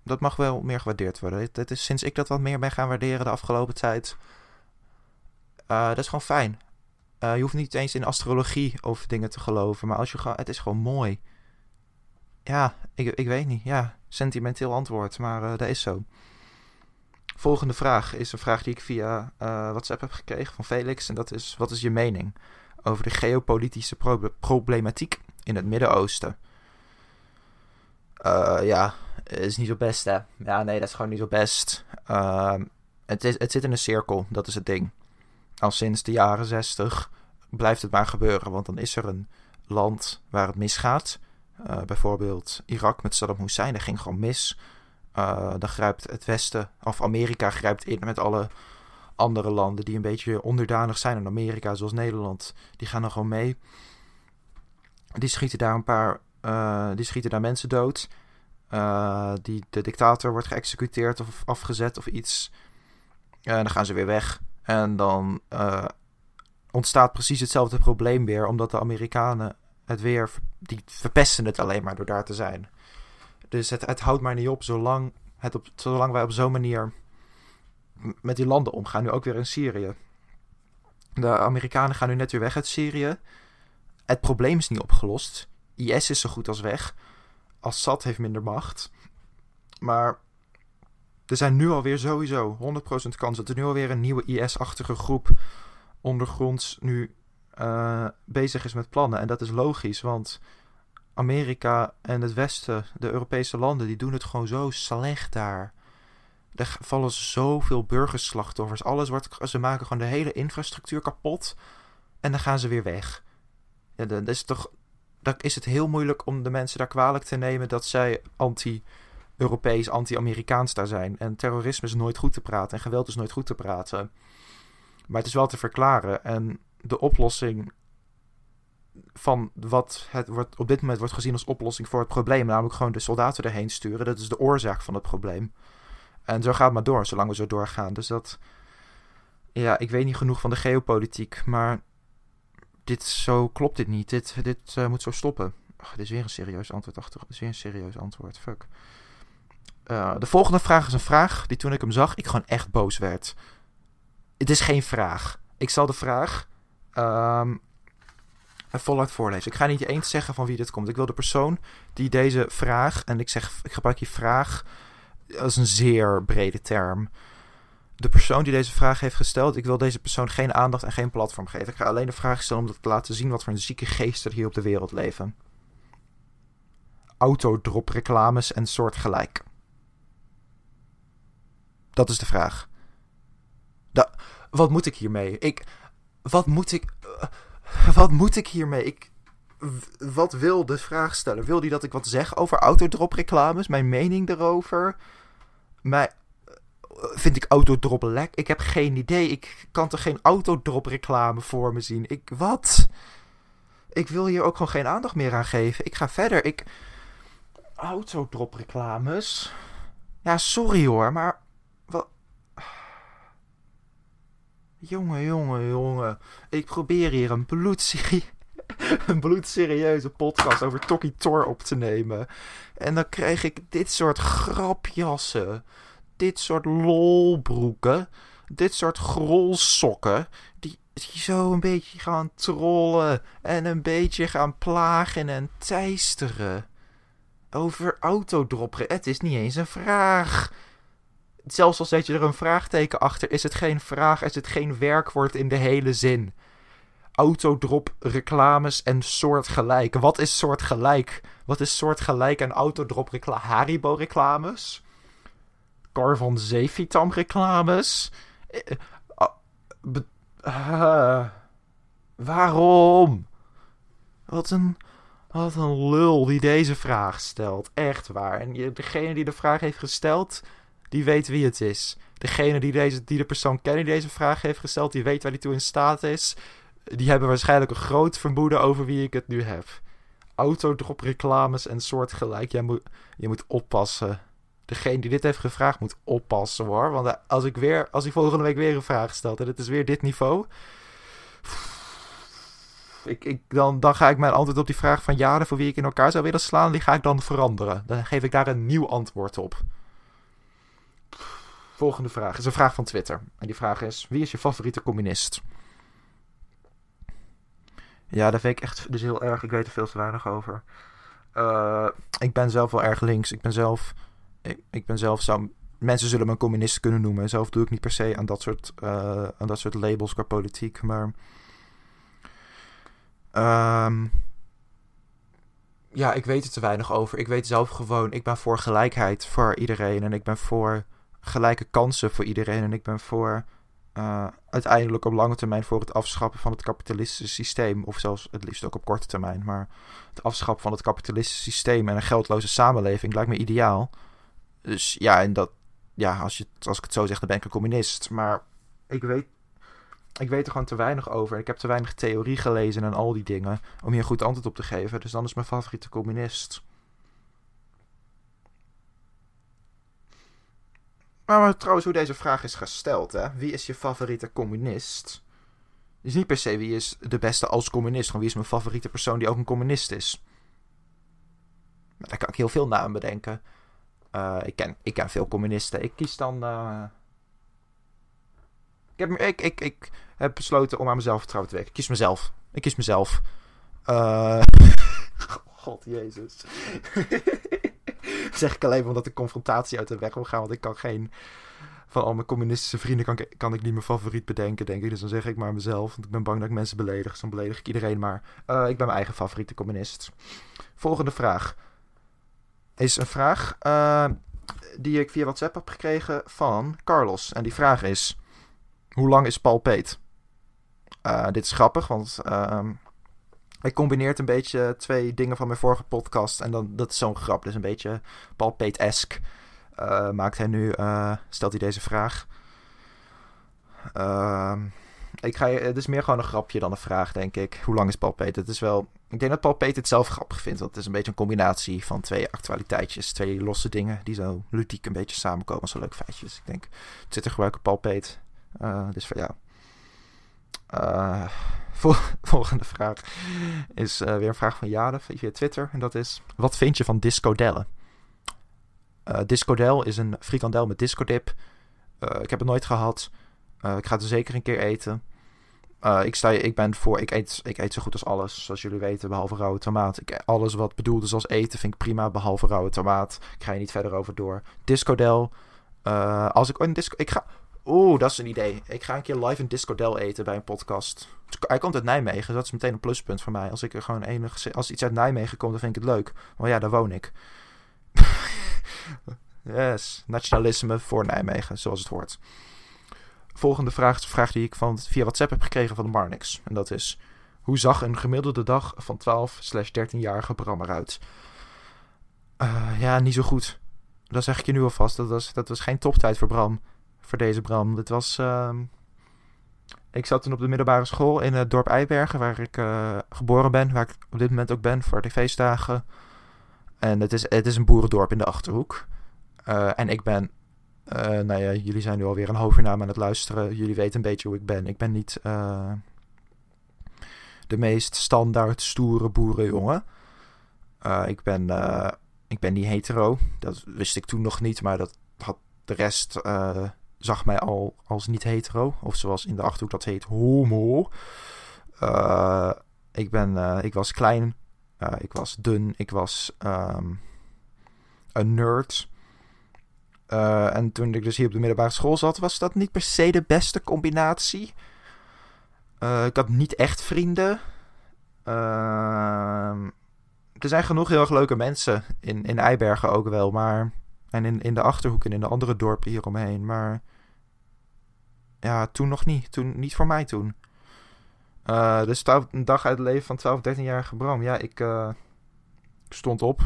Dat mag wel meer gewaardeerd worden. Het, is sinds ik dat wat meer ben gaan waarderen de afgelopen tijd. Uh, dat is gewoon fijn. Uh, je hoeft niet eens in astrologie over dingen te geloven. Maar als je het is gewoon mooi. Ja, ik, ik weet niet. Ja, sentimenteel antwoord. Maar uh, dat is zo. Volgende vraag is een vraag die ik via WhatsApp heb gekregen van Felix. En dat is: wat is je mening over de geopolitische pro problematiek in het Midden-Oosten? Uh, ja, is niet zo best, hè. Ja, nee, dat is gewoon niet zo best. Uh, het, is, het zit in een cirkel, dat is het ding. Al sinds de jaren zestig blijft het maar gebeuren, want dan is er een land waar het misgaat. Uh, bijvoorbeeld Irak met Saddam Hussein, dat ging gewoon mis. Uh, dan grijpt het Westen, of Amerika grijpt in met alle andere landen die een beetje onderdanig zijn aan Amerika, zoals Nederland. Die gaan dan gewoon mee. Die schieten daar een paar uh, die schieten daar mensen dood. Uh, die, de dictator wordt geëxecuteerd of afgezet of iets. En dan gaan ze weer weg. En dan uh, ontstaat precies hetzelfde probleem weer, omdat de Amerikanen het weer, die verpesten het alleen maar door daar te zijn. Dus het, het houdt maar niet op zolang, het op, zolang wij op zo'n manier met die landen omgaan. Nu ook weer in Syrië. De Amerikanen gaan nu net weer weg uit Syrië. Het probleem is niet opgelost. IS is zo goed als weg. Assad heeft minder macht. Maar er zijn nu alweer sowieso 100% kans dat er nu alweer een nieuwe IS-achtige groep ondergronds nu uh, bezig is met plannen. En dat is logisch, want Amerika en het Westen, de Europese landen, die doen het gewoon zo slecht daar. Er vallen zoveel burgerslachtoffers. Alles wordt, ze maken gewoon de hele infrastructuur kapot. En dan gaan ze weer weg. Ja, dan is, toch, dan is het heel moeilijk om de mensen daar kwalijk te nemen dat zij anti-Europees, anti-Amerikaans daar zijn. En terrorisme is nooit goed te praten en geweld is nooit goed te praten. Maar het is wel te verklaren. En de oplossing van wat het wordt, op dit moment wordt gezien als oplossing voor het probleem, namelijk gewoon de soldaten erheen sturen, dat is de oorzaak van het probleem. En zo gaat het maar door, zolang we zo doorgaan. Dus dat, ja, ik weet niet genoeg van de geopolitiek, maar dit, zo klopt dit niet. Dit, dit uh, moet zo stoppen. Oh, dit is weer een serieus antwoord achter. Dit is weer een serieus antwoord. Fuck. Uh, de volgende vraag is een vraag die toen ik hem zag, ik gewoon echt boos werd. Het is geen vraag. Ik zal de vraag um, voluit voorlezen. Ik ga niet eens zeggen van wie dit komt. Ik wil de persoon die deze vraag, en ik zeg, ik gebruik die vraag als een zeer brede term. De persoon die deze vraag heeft gesteld, ik wil deze persoon geen aandacht en geen platform geven. Ik ga alleen de vraag stellen om te laten zien wat voor een zieke geesten hier op de wereld leven. Autodrop reclames en soortgelijk. Dat is de vraag. Wat moet ik hiermee? Ik. Wat moet ik. Uh, wat moet ik hiermee? Ik. Wat wil de vraagsteller? Wil die dat ik wat zeg over autodrop reclames? Mijn mening erover? Mijn, vind ik autodrop lek? Ik heb geen idee. Ik kan toch geen autodrop reclame voor me zien? Ik, wat? Ik wil hier ook gewoon geen aandacht meer aan geven. Ik ga verder. Ik... Autodrop reclames? Ja, sorry hoor, maar... Wat... Jongen, jongen, jongen. Ik probeer hier een bloedserie... een bloedserieuze podcast over Tokkie Tor op te nemen. En dan krijg ik dit soort grapjassen. Dit soort lolbroeken. Dit soort grolsokken. Die, die zo een beetje gaan trollen. En een beetje gaan plagen en teisteren. Over autodroppen. Het is niet eens een vraag. Zelfs al zet je er een vraagteken achter, is het geen vraag, is het geen werkwoord in de hele zin autodrop reclames en soortgelijk. Wat is soortgelijk? Wat is soortgelijk aan autodrop reclame? Haribo reclames? Carvan Zeefitam reclames? Uh, waarom? Wat een, wat een lul die deze vraag stelt. Echt waar. En degene die de vraag heeft gesteld, die weet wie het is. Degene die, deze, die de persoon kent die deze vraag heeft gesteld, die weet waar hij toe in staat is die hebben waarschijnlijk een groot vermoeden over wie ik het nu heb. Autodrop reclames en soortgelijk. Jij moet, je moet oppassen. Degene die dit heeft gevraagd moet oppassen hoor. Want als ik weer, als hij volgende week weer een vraag stelt en het is weer dit niveau. Ik, ik, dan, dan ga ik mijn antwoord op die vraag van jaren voor wie ik in elkaar zou willen slaan, die ga ik dan veranderen. Dan geef ik daar een nieuw antwoord op. Volgende vraag is een vraag van Twitter. En die vraag is: wie is je favoriete communist? Ja, dat vind ik echt dus heel erg. Ik weet er veel te weinig over. Uh, ik ben zelf wel erg links. Ik ben zelf. Ik, ik ben zelf. Zou, mensen zullen me een communist kunnen noemen. Zelf doe ik niet per se aan dat soort, uh, aan dat soort labels qua politiek. Maar. Um, ja, ik weet er te weinig over. Ik weet zelf gewoon. Ik ben voor gelijkheid voor iedereen. En ik ben voor gelijke kansen voor iedereen. En ik ben voor uh, uiteindelijk op lange termijn voor het afschaffen van het kapitalistische systeem. Of zelfs het liefst ook op korte termijn. Maar het afschaffen van het kapitalistische systeem en een geldloze samenleving lijkt me ideaal. Dus ja, en dat, ja, als, je, als ik het zo zeg, dan ben ik een communist. Maar ik weet, ik weet er gewoon te weinig over. Ik heb te weinig theorie gelezen en al die dingen om hier een goed antwoord op te geven. Dus dan is mijn favoriete communist. Maar, trouwens, hoe deze vraag is gesteld, hè? Wie is je favoriete communist? Is niet per se wie is de beste als communist. Gewoon wie is mijn favoriete persoon die ook een communist is. Daar kan ik heel veel namen bedenken. Uh, ik, ken, ik ken veel communisten. Ik kies dan. Uh... Ik, heb, ik, ik, ik heb besloten om aan mezelf vertrouwen te werken. Ik kies mezelf. Ik kies mezelf. Uh... God Jezus. zeg ik alleen omdat de confrontatie uit de weg wil gaan. Want ik kan geen. Van al mijn communistische vrienden kan ik, kan ik niet mijn favoriet bedenken, denk ik. Dus dan zeg ik maar mezelf. Want ik ben bang dat ik mensen beledig. Dus dan beledig ik iedereen maar. Ik ben mijn eigen favoriete communist. Volgende vraag. Is een vraag uh, die ik via WhatsApp heb gekregen van Carlos. En die vraag is: Hoe lang is Paul Peet? Uh, dit is grappig, want uh, hij combineert een beetje twee dingen van mijn vorige podcast. En dan, dat is zo'n grap. Dus een beetje Paul Peet-esque. Uh, maakt hij nu, stelt hij deze vraag. Uh, ik ga, het is meer gewoon een grapje dan een vraag, denk ik. Hoe lang is Paul? Het is wel, ik denk dat Paul het zelf grappig vindt. Want het is een beetje een combinatie van twee actualiteitjes. Twee losse dingen die zo ludiek een beetje samenkomen. Zo leuk feitjes. Ik denk, Twitter gebruiken Paul Peet. dus voor jou. Volgende vraag is uh, weer een vraag van Jade via Twitter. En dat is: Wat vind je van discodellen? Discodel is een frikandel met discodip. Ik heb het nooit gehad. ik ga het er zeker een keer eten. Ik, sta, ik ben voor. Ik eet, ik eet zo goed als alles, zoals jullie weten, behalve rauwe tomaat. Ik, alles wat bedoeld is als eten vind ik prima, behalve rauwe tomaat. Ik ga je niet verder over door. Discodel. als ik een disco. Ik ga. Oeh, dat is een idee. Ik ga een keer live een discodel eten bij een podcast. Hij komt uit Nijmegen, dat is meteen een pluspunt voor mij. Als ik er gewoon enig, als iets uit Nijmegen komt, dan vind ik het leuk. Maar ja, daar woon ik. yes, nationalisme voor Nijmegen, zoals het hoort. Volgende vraag is vraag die ik van, via WhatsApp heb gekregen van Marnix. En dat is, hoe zag een gemiddelde dag van 12-13-jarige Bram eruit? Uh, ja, niet zo goed. Dat zeg ik je nu alvast. Dat was, dat was geen toptijd voor Bram voor deze brand. Het was. Uh, ik zat toen op de middelbare school in het dorp Eibergen, waar ik uh, geboren ben, waar ik op dit moment ook ben voor de feestdagen. En het is, het is een boerendorp in de achterhoek. Uh, en ik ben. Uh, nou ja, jullie zijn nu alweer een half uur aan het luisteren. Jullie weten een beetje hoe ik ben. Ik ben niet de meest standaard stoere boerenjongen. ik ben ik ben niet hetero. Dat wist ik toen nog niet, maar dat had de rest uh, zag mij al als niet hetero. Of zoals in de achterhoek dat heet homo. Uh, ik, ben, uh, ik was klein. Uh, ik was dun. Ik was um, een nerd. En toen ik dus hier op de middelbare school zat, was dat niet per se de beste combinatie. ik had niet echt vrienden. Ehm, er zijn genoeg heel erg leuke mensen in, in Eibergen ook wel, maar en in, in de achterhoek en in de andere dorpen hieromheen. Maar ja, toen nog niet. Toen, niet voor mij toen. Uh, dus een dag uit het leven van 12, 13-jarige Bram. Ja, ik stond op.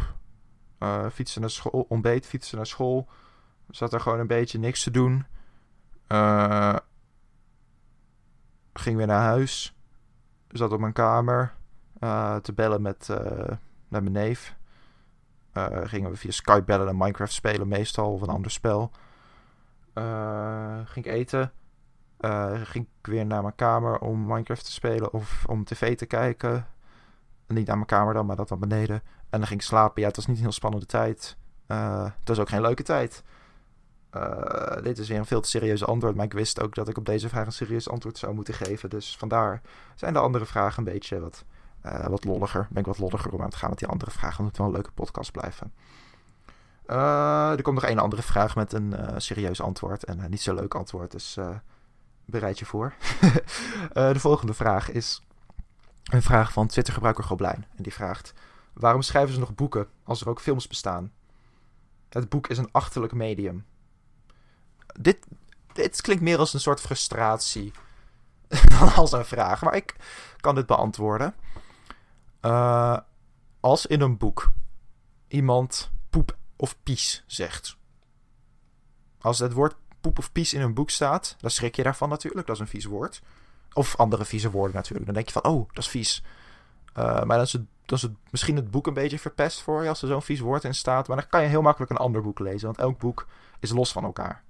Fietste naar school. Ontbeet, fietste naar school. Zat er gewoon een beetje niks te doen. ging weer naar huis. Zat op mijn kamer. te bellen met, met mijn neef. gingen we via Skype bellen en Minecraft spelen meestal. Of een ander spel. ging ik eten uh, ging ik weer naar mijn kamer om Minecraft te spelen of om tv te kijken. Niet naar mijn kamer dan, maar dat dan beneden. En dan ging ik slapen. Ja, het was niet een heel spannende tijd. Uh, het was ook geen leuke tijd. Uh, dit is weer een veel te serieus antwoord. Maar ik wist ook dat ik op deze vraag een serieus antwoord zou moeten geven. Dus vandaar zijn de andere vragen een beetje wat, uh, wat lolliger. Ben ik wat lolliger om aan te gaan met die andere vragen. Want het wel een leuke podcast blijven. er komt nog één andere vraag met een serieus antwoord. En niet zo leuk antwoord. Dus bereid je voor. de volgende vraag is een vraag van Twitter-gebruiker Goblijn. En die vraagt: Waarom schrijven ze nog boeken als er ook films bestaan? Het boek is een achterlijk medium. Dit, dit klinkt meer als een soort frustratie dan als een vraag, maar ik kan dit beantwoorden. Uh, als in een boek iemand poep of pies zegt. Als het woord poep of pies in een boek staat, dan schrik je daarvan natuurlijk. Dat is een vies woord. Of andere vieze woorden natuurlijk. Dan denk je van, oh, dat is vies. Uh, maar dan is, het, dan is het misschien het boek een beetje verpest voor je als er zo'n vies woord in staat. Maar dan kan je heel makkelijk een ander boek lezen. Want elk boek is los van elkaar.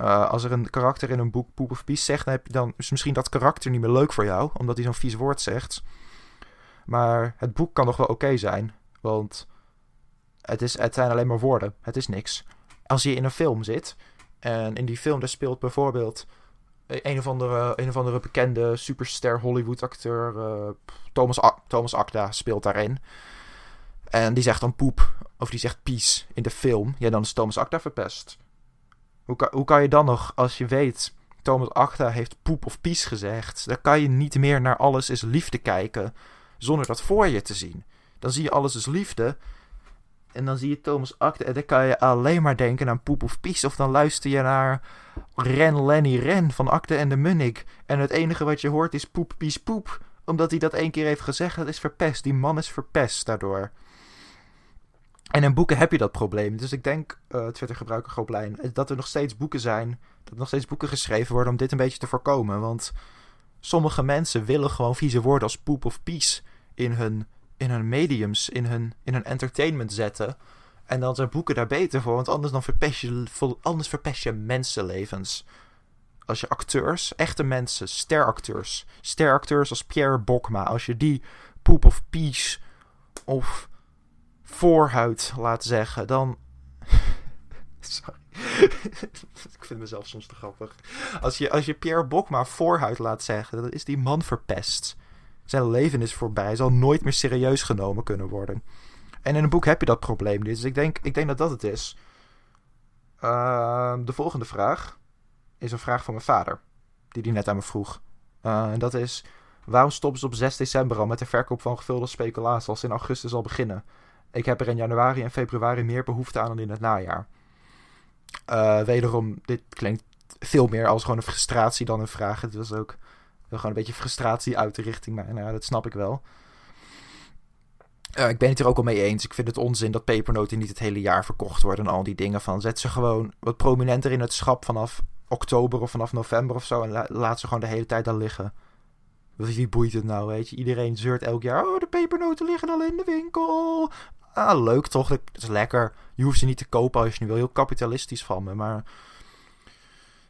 Uh, als er een karakter in een boek poep of pies zegt, dan heb je dan is misschien dat karakter niet meer leuk voor jou, omdat hij zo'n vies woord zegt. Maar het boek kan nog wel oké zijn, want het, is, het zijn alleen maar woorden. Het is niks. Als je in een film zit en in die film daar speelt bijvoorbeeld een of andere, een of andere bekende superster Hollywood acteur, uh, Thomas, Thomas Akda speelt daarin. En die zegt dan poep, of die zegt pies in de film. Ja, dan is Thomas Akda verpest. Hoe kan, hoe kan je dan nog, als je weet, Thomas Akda heeft poep of pies gezegd, dan kan je niet meer naar alles is liefde kijken zonder dat voor je te zien. Dan zie je alles is liefde en dan zie je Thomas Akda en dan kan je alleen maar denken aan poep of pies. Of dan luister je naar Ren Lenny Ren van Akte en de Munnik. En het enige wat je hoort is poep, pies, poep. Omdat hij dat één keer heeft gezegd, dat is verpest. Die man is verpest daardoor. En in boeken heb je dat probleem. Dus ik denk, uh, Twitter-gebruiker Gooplijn, dat er nog steeds boeken zijn. Dat er nog steeds boeken geschreven worden om dit een beetje te voorkomen. Want sommige mensen willen gewoon vieze woorden als poep of pies in hun, in hun mediums, in hun, in hun entertainment zetten. En dan zijn boeken daar beter voor, want anders, dan verpest je, anders verpest je mensenlevens. Als je acteurs, echte mensen, steracteurs, steracteurs als Pierre Bokma, als je die poep of pies of voorhuid laat zeggen, dan. Sorry. ik vind mezelf soms te grappig. Als je, als je Pierre Bokma voorhuid laat zeggen, dan is die man verpest. Zijn leven is voorbij. Hij zal nooit meer serieus genomen kunnen worden. En in een boek heb je dat probleem. Dus ik denk, ik denk dat dat het is. Uh, de volgende vraag is een vraag van mijn vader. Die die net aan me vroeg. Uh, en dat is... Waarom stoppen ze op 6 december al met de verkoop van gevulde speculatie als in augustus al beginnen? Ik heb er in januari en februari meer behoefte aan dan in het najaar. Uh, wederom, dit klinkt veel meer als gewoon een frustratie dan een vraag. Het was ook gewoon een beetje frustratie uit de richting. Maar nou, dat snap ik wel. Uh, ik ben het er ook al mee eens. Ik vind het onzin dat pepernoten niet het hele jaar verkocht worden en al die dingen van. Zet ze gewoon wat prominenter in het schap vanaf oktober of vanaf november of zo. En laat ze gewoon de hele tijd daar liggen. Wie boeit het nou, weet je? Iedereen zeurt elk jaar. Oh, de pepernoten liggen al in de winkel. Ah, leuk toch? Dat is lekker. Je hoeft ze niet te kopen als je nu wil. Heel kapitalistisch van me. Maar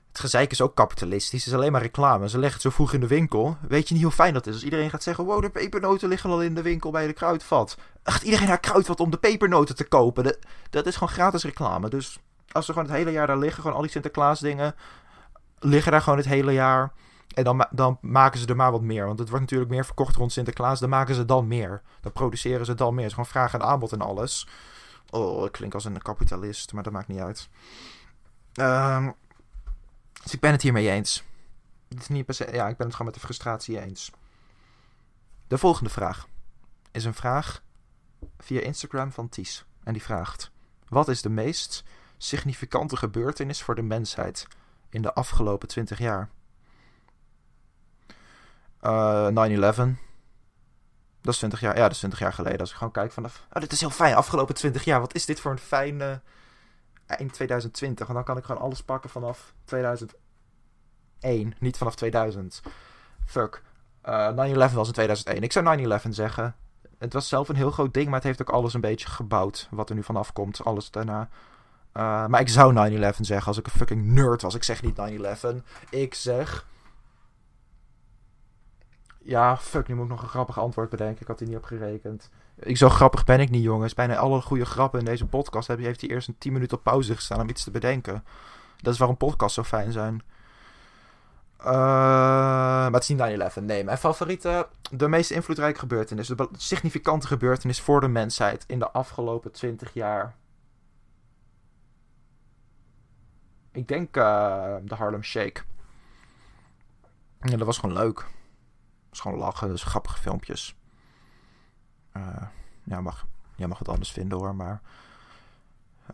het gezeik is ook kapitalistisch. Het is alleen maar reclame. Ze leggen het zo vroeg in de winkel. Weet je niet hoe fijn dat is? Als iedereen gaat zeggen: Wow, de pepernoten liggen al in de winkel bij de kruidvat. Gaat iedereen naar kruidvat om de pepernoten te kopen? Dat, dat is gewoon gratis reclame. Dus als ze gewoon het hele jaar daar liggen, gewoon al die Sinterklaas dingen. liggen daar gewoon het hele jaar. En dan, dan maken ze er maar wat meer. Want het wordt natuurlijk meer verkocht rond Sinterklaas. Dan maken ze dan meer. Dan produceren ze dan meer. Het is gewoon vraag en aanbod en alles. Oh, ik klink als een kapitalist, maar dat maakt niet uit. Ehm. Dus ik ben het hiermee eens. Het is niet per se, ja, ik ben het gewoon met de frustratie eens. De volgende vraag is een vraag via Instagram van Ties. En die vraagt: Wat is de meest significante gebeurtenis voor de mensheid in de afgelopen 20 jaar? Uh, 9-11. Dat is 20 jaar. Ja, dat is 20 jaar geleden. Als ik gewoon kijk vanaf. Oh, dit is heel fijn. Afgelopen 20 jaar. Wat is dit voor een fijne eind 2020. En dan kan ik gewoon alles pakken vanaf 2001. Niet vanaf 2000. Fuck. Uh, eh, 9-11 was in 2001. Ik zou 9-11 zeggen. Het was zelf een heel groot ding, maar het heeft ook alles een beetje gebouwd. Wat er nu vanaf komt. Alles daarna. Uh, maar ik zou 9-11 zeggen als ik een fucking nerd was. Ik zeg niet 9-11. Ik zeg. Ja, fuck, nu moet ik nog een grappig antwoord bedenken. Ik had hier niet op gerekend. Ik zo grappig ben ik niet, jongens. Bijna alle goede grappen in deze podcast heeft hij eerst een 10 minuten op pauze gestaan om iets te bedenken. Dat is waarom podcasts zo fijn zijn. Uh, maar het is niet 9-11. Nee, mijn favoriete, de meest invloedrijke gebeurtenis, de significante gebeurtenis voor de mensheid in de afgelopen 20 jaar. Ik denk uh, de Harlem Shake. Ja, dat was gewoon leuk. Was gewoon lachen, dus grappige filmpjes. Uh, ja, mag, jij mag het anders vinden hoor, maar.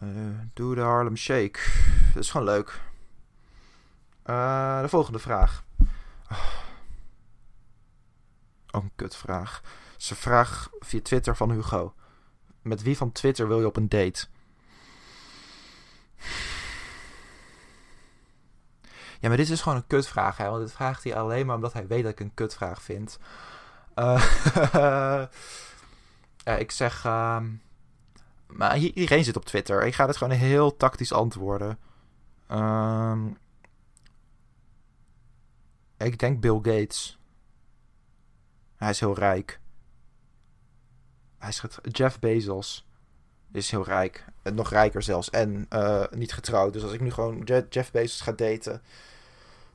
Uh, doe de Harlem Shake. Dat is gewoon leuk. Uh, de volgende vraag. Oh. oh, een kutvraag. Ze vraag via Twitter van Hugo. Met wie van Twitter wil je op een date? Ja, maar dit is gewoon een kutvraag, hè? Want dit vraagt hij alleen maar omdat hij weet dat ik een kutvraag vind. Uh, Ja, ik zeg. Uh, maar iedereen zit op Twitter. Ik ga het gewoon heel tactisch antwoorden. Ehm, ik denk Bill Gates. Hij is heel rijk. Hij is Jeff Bezos is heel rijk. En nog rijker zelfs. En uh, niet getrouwd. Dus als ik nu gewoon Jeff Bezos ga daten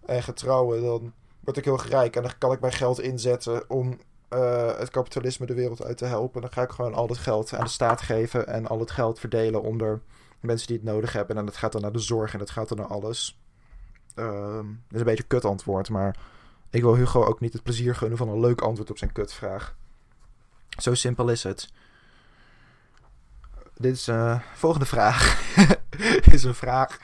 en ga trouwen, dan word ik heel rijk. En dan kan ik mijn geld inzetten om uh, het kapitalisme de wereld uit te helpen. Dan ga ik gewoon al dat geld aan de staat geven en al het geld verdelen onder mensen die het nodig hebben. En dat gaat dan naar de zorg en dat gaat dan naar alles. Um, dat is een beetje een kut antwoord, maar ik wil Hugo ook niet het plezier gunnen van een leuk antwoord op zijn kutvraag. Zo simpel is het. Dit is uh, volgende vraag. is een vraag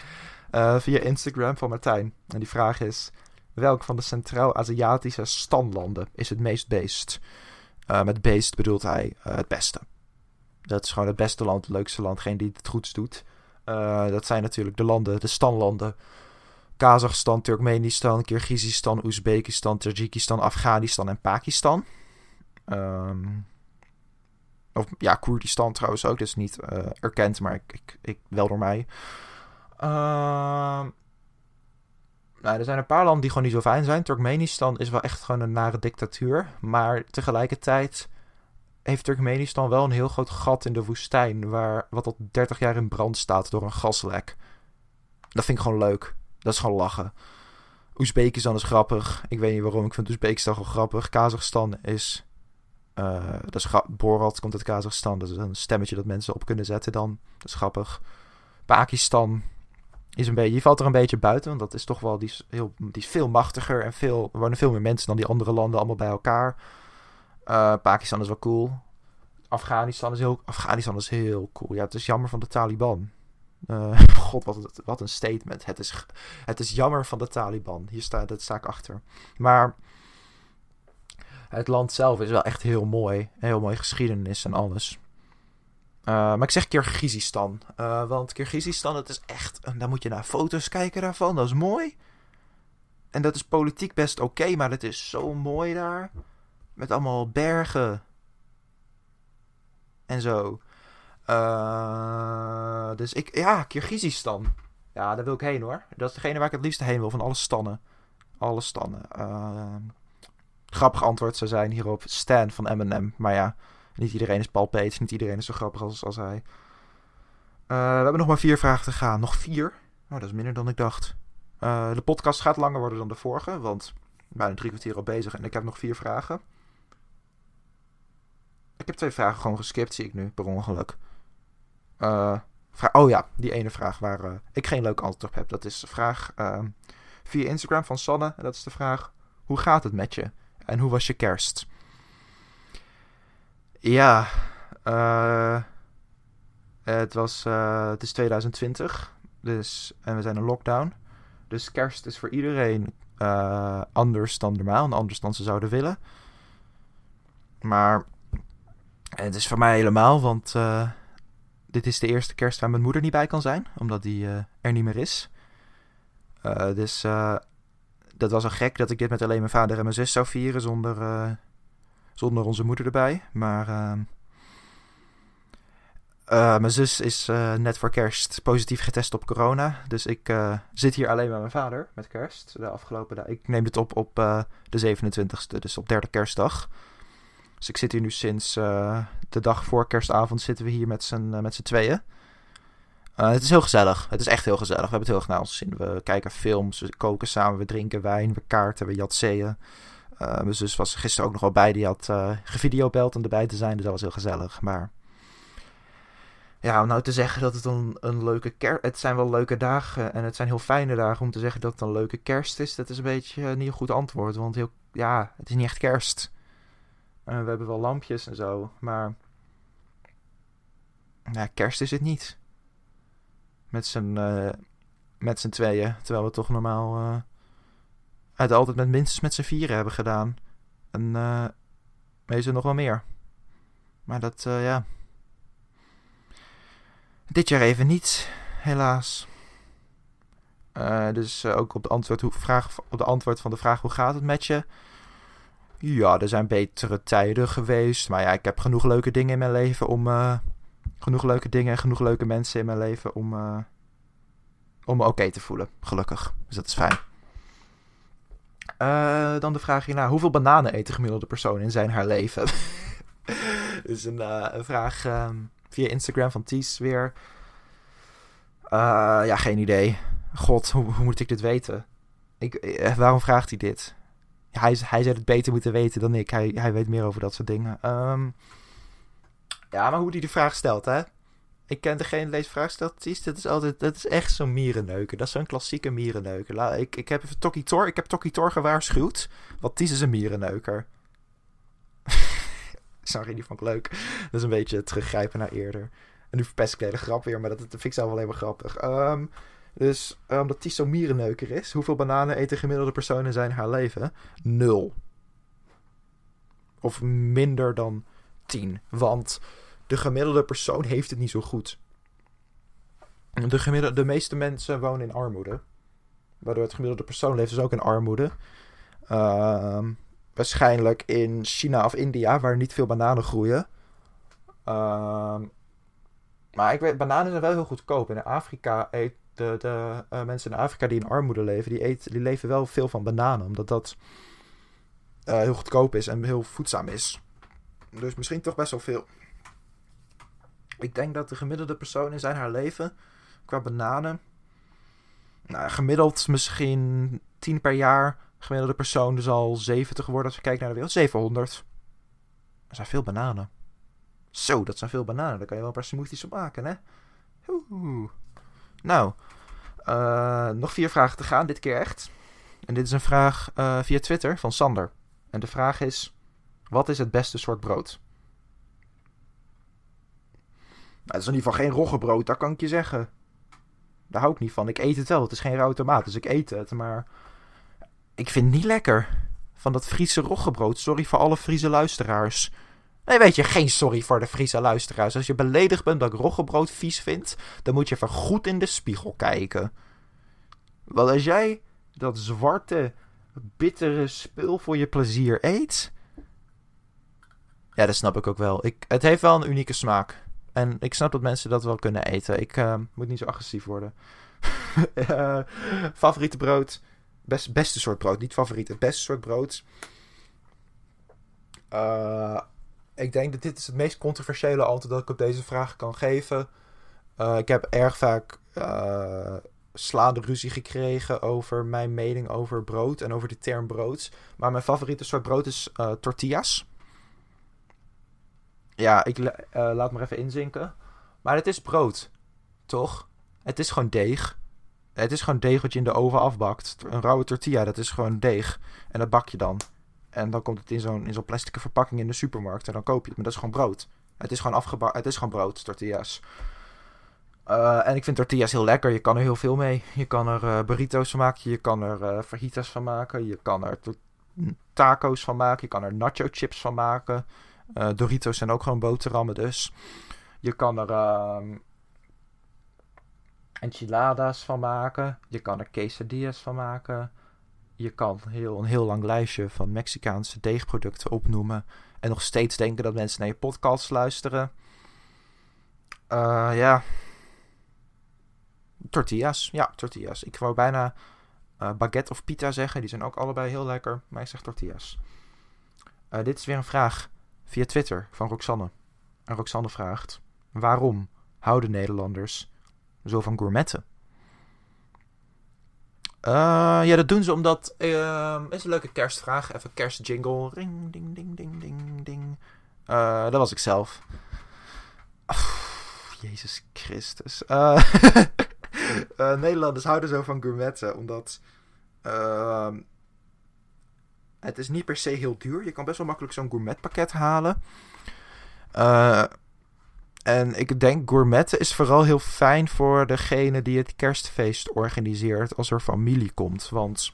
uh, via Instagram van Martijn. En die vraag is: welk van de Centraal-Aziatische standlanden is het meest beest? Uh, met beest bedoelt hij het beste. Dat is gewoon het beste land, het leukste land, geen die het goeds doet. dat zijn natuurlijk de landen, de standlanden. Kazachstan, Turkmenistan, Kirgizistan, Oezbekistan, Tajikistan, Afghanistan en Pakistan. Um, of ja, Koerdistan trouwens ook. Dat is niet erkend, maar ik, ik, wel door mij. Uh, nou, er zijn een paar landen die gewoon niet zo fijn zijn. Turkmenistan is wel echt gewoon een nare dictatuur. Maar tegelijkertijd heeft Turkmenistan wel een heel groot gat in de woestijn. Waar, wat al 30 jaar in brand staat door een gaslek. Dat vind ik gewoon leuk. Dat is gewoon lachen. Oezbekistan is grappig. Ik weet niet waarom. Ik vind Oezbekistan gewoon grappig. Kazachstan is uh, dat is Borat komt uit Kazachstan. Dat is een stemmetje dat mensen op kunnen zetten dan. Dat is grappig. Pakistan is een beetje, die valt er een beetje buiten. Want dat is toch wel, die is, heel, die is veel machtiger. En veel, er wonen veel meer mensen dan die andere landen allemaal bij elkaar. Uh, Pakistan is wel cool. Afghanistan is, heel, Afghanistan is heel cool. Ja, het is jammer van de Taliban. Uh, God, wat, wat een statement. Het is, het is jammer van de Taliban. Hier staat, dat ik achter. Maar het land zelf is wel echt heel mooi. Heel mooi geschiedenis en alles. Uh, maar ik zeg Kirgizistan. Uh, want Kirgizistan, dat is echt. Dan moet je naar foto's kijken daarvan. Dat is mooi. En dat is politiek best oké, maar het is zo mooi daar. Met allemaal bergen. En zo. Uh, dus ik. Ja, Kirgizistan. Ja, daar wil ik heen hoor. Dat is degene waar ik het liefst heen wil. Van alle stannen. Alle stannen grappig antwoord zou zijn hierop Stan van Eminem. Maar ja, niet iedereen is Paul niet iedereen is zo grappig als, als hij. Uh, we hebben nog maar vier vragen te gaan. Nog vier? Oh, dat is minder dan ik dacht. Uh, de podcast gaat langer worden dan de vorige, want bijna drie kwartier al bezig en ik heb nog vier vragen. Ik heb twee vragen gewoon geskipt, zie ik nu, per ongeluk. Uh, oh ja, die ene vraag waar ik geen leuk antwoord op heb. Dat is de vraag via Instagram van Sanne. En dat is de vraag: hoe gaat het met je? En hoe was je kerst? Ja, uh, het, was, uh, het is 2020 dus, en we zijn in lockdown. Dus kerst is voor iedereen anders dan normaal en anders dan ze zouden willen. Maar het is voor mij helemaal, want dit is de eerste kerst waar mijn moeder niet bij kan zijn, omdat die er niet meer is. dus dat was al gek dat ik dit met alleen mijn vader en mijn zus zou vieren zonder, zonder onze moeder erbij. Maar uh, uh, mijn zus is net voor kerst positief getest op corona. Dus ik zit hier alleen met mijn vader met kerst. De afgelopen dag. Ik neem dit op op de 27e, dus op derde kerstdag. Dus ik zit hier nu sinds de dag voor kerstavond zitten we hier met z'n tweeën. Uh, het is heel gezellig. Het is echt heel gezellig. We hebben het heel erg naar ons zin. We kijken films, we koken samen, we drinken wijn, we kaarten, we jatseeën. Uh, mijn zus was gisteren ook nog wel bij. Die had uh, gevideobeld om erbij te zijn. Dus dat was heel gezellig. Maar ja, om nou te zeggen dat het een, een leuke kerst... Het zijn wel leuke dagen en het zijn heel fijne dagen. Om te zeggen dat het een leuke kerst is, dat is een beetje niet een goed antwoord. Want heel, ja, het is niet echt kerst. we hebben wel lampjes en zo, maar... Ja, kerst is het niet met z'n, met z'n tweeën. Terwijl we toch normaal het altijd met minstens met z'n vieren hebben gedaan. En uh, meestal nog wel meer. Maar dat, ja. Dit jaar even niet, helaas. dus ook op de, antwoord, hoe, vraag, op de antwoord van de vraag hoe gaat het met je? Ja, er zijn betere tijden geweest. Maar ja, ik heb genoeg leuke dingen in mijn leven om genoeg leuke dingen en genoeg leuke mensen in mijn leven om, om me oké te voelen, gelukkig. Dus dat is fijn. Uh, dan de vraag hierna. Hoeveel bananen eet de gemiddelde persoon in zijn haar leven? dus een, uh, een vraag um, via Instagram van Ties weer. Uh, ja, geen idee. God, hoe, moet ik dit weten? Ik, waarom vraagt hij dit? Hij, hij zou het beter moeten weten dan ik. Hij, weet meer over dat soort dingen. Um, ja, maar hoe hij de vraag stelt, hè? Ik ken degene die deze vraag stelt. Dat is altijd, dat is echt zo'n mierenneuker. Dat is zo'n klassieke mierenneuker. Ik, ik heb even Tokkie Tor, ik heb Tor gewaarschuwd. Want Ties is een mierenneuker. Sorry, die vond ik leuk. Dat is een beetje teruggrijpen naar eerder. En nu verpest ik de hele grap weer, maar dat, dat vind ik zelf wel helemaal grappig. Um, dus omdat um, Ties zo'n mierenneuker is, hoeveel bananen eet een gemiddelde persoon in zijn haar leven? Nul. Of minder dan tien. Want de gemiddelde persoon heeft het niet zo goed. De, gemiddelde, de meeste mensen wonen in armoede. Waardoor het gemiddelde persoon leeft dus ook in armoede. Uh, waarschijnlijk in China of India, waar niet veel bananen groeien. Uh, maar ik weet, bananen zijn wel heel goedkoop. In Afrika eet de, de uh, mensen in Afrika die in armoede leven, die, eet, die leven wel veel van bananen. Omdat dat uh, heel goedkoop is en heel voedzaam is. Dus misschien toch best wel veel. Ik denk dat de gemiddelde persoon in zijn haar leven qua bananen. Nou, gemiddeld misschien 10 per jaar. Gemiddelde persoon dus al 70 worden als we kijken naar de wereld. 700. Dat zijn veel bananen. Zo, dat zijn veel bananen. Daar kan je wel een paar smoothies op maken, hè? Oeh. Nou, uh, nog vier vragen te gaan, dit keer echt. En dit is een vraag uh, via Twitter van Sander. En de vraag is: wat is het beste soort brood? Nou, het is in ieder geval geen roggebrood, dat kan ik je zeggen. Daar hou ik niet van. Ik eet het wel. Het is geen rauwe tomaat, dus ik eet het. Maar ik vind het niet lekker. Van dat Friese roggebrood. Sorry voor alle Friese luisteraars. Nee, weet je, geen sorry voor de Friese luisteraars. Als je beledigd bent dat ik roggebrood vies vind, dan moet je even goed in de spiegel kijken. Want als jij dat zwarte, bittere spul voor je plezier eet. Ja, dat snap ik ook wel. Ik, het heeft wel een unieke smaak. En ik snap dat mensen dat wel kunnen eten. Ik uh, moet niet zo agressief worden. uh, favoriete brood. Best, beste soort brood. Niet favoriet. Het beste soort brood. Uh, ik denk dat dit is het meest controversiële antwoord dat ik op deze vraag kan geven. ik heb erg vaak slaande ruzie gekregen over mijn mening over brood en over de term brood. Maar mijn favoriete soort brood is tortillas. Ja, ik uh, laat maar even inzinken. Maar het is brood, toch? Het is gewoon deeg. Het is gewoon deeg wat je in de oven afbakt. Een rauwe tortilla, dat is gewoon deeg. En dat bak je dan. En dan komt het in zo'n zo'n plastic verpakking in de supermarkt. En dan koop je het. Maar dat is gewoon brood. Het is gewoon afgebakken. Het is gewoon brood, tortillas. Uh, en ik vind tortillas heel lekker. Je kan er heel veel mee. Je kan er uh, burritos van maken. Je kan er fajitas van maken. Je kan er taco's van maken. Je kan er nacho chips van maken. Uh, Doritos zijn ook gewoon boterhammen dus. Je kan er uh, enchiladas van maken. Je kan er quesadillas van maken. Je kan heel, een heel lang lijstje van Mexicaanse deegproducten opnoemen. En nog steeds denken dat mensen naar je podcast luisteren. Uh, ja. Tortillas. Ja, tortillas. Ik wou bijna uh, baguette of pita zeggen. Die zijn ook allebei heel lekker. Maar ik zeg tortillas. Dit is weer een vraag via Twitter van Roxanne. En Roxanne vraagt: Waarom houden Nederlanders zo van gourmetten? Uh, ja, dat doen ze omdat. Uh, is een leuke kerstvraag. Even kerstjingle. Ring, ding, ding, ding, ding, ding. Uh, dat was ik zelf. Jezus Christus. Nederlanders houden zo van gourmetten omdat. Het is niet per se heel duur. Je kan best wel makkelijk zo'n gourmetpakket halen. Uh, en ik denk gourmetten is vooral heel fijn voor degene die het kerstfeest organiseert als er familie komt. Want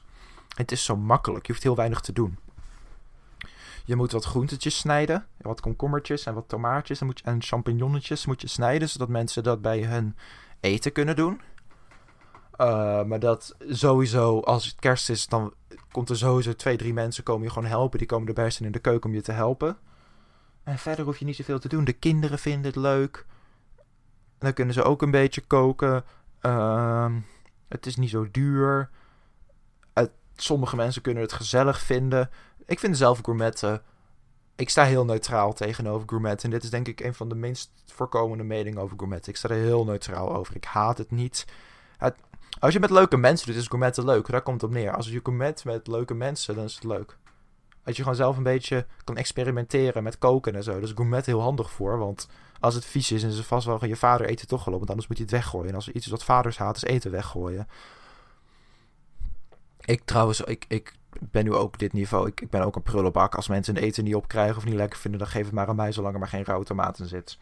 het is zo makkelijk. Je hoeft heel weinig te doen. Je moet wat groentetjes snijden. Wat komkommertjes en wat tomaatjes en, moet je, en champignonnetjes moet je snijden. Zodat mensen dat bij hun eten kunnen doen. Uh, maar dat sowieso, als het kerst is, dan komt er sowieso twee, drie mensen komen je gewoon helpen. Die komen erbij staan in de keuken om je te helpen. En verder hoef je niet zoveel te doen. De kinderen vinden het leuk. Dan kunnen ze ook een beetje koken. Uh, Het is niet zo duur. sommige mensen kunnen het gezellig vinden. Ik vind zelf gourmetten. Ik sta heel neutraal tegenover gourmet. En dit is denk ik een van de minst voorkomende meningen over gourmet. Ik sta er heel neutraal over. Ik haat het niet. Het, als je met leuke mensen doet, is gourmetten leuk. Daar komt het op neer. Als je gourmet met leuke mensen, dan is het leuk. Als je gewoon zelf een beetje kan experimenteren met koken en zo. Is gourmet heel handig voor. Want als het vies is en ze vast wel je vader eten toch gelopen. Anders moet je het weggooien. En als er iets is wat vaders haat, is eten weggooien. Ik trouwens, ik, ik ben nu ook dit niveau. Ik, ik ben ook een prullenbak. Als mensen een eten niet opkrijgen of niet lekker vinden, dan geef het maar aan mij, zolang er maar geen rauwe tomaten zit.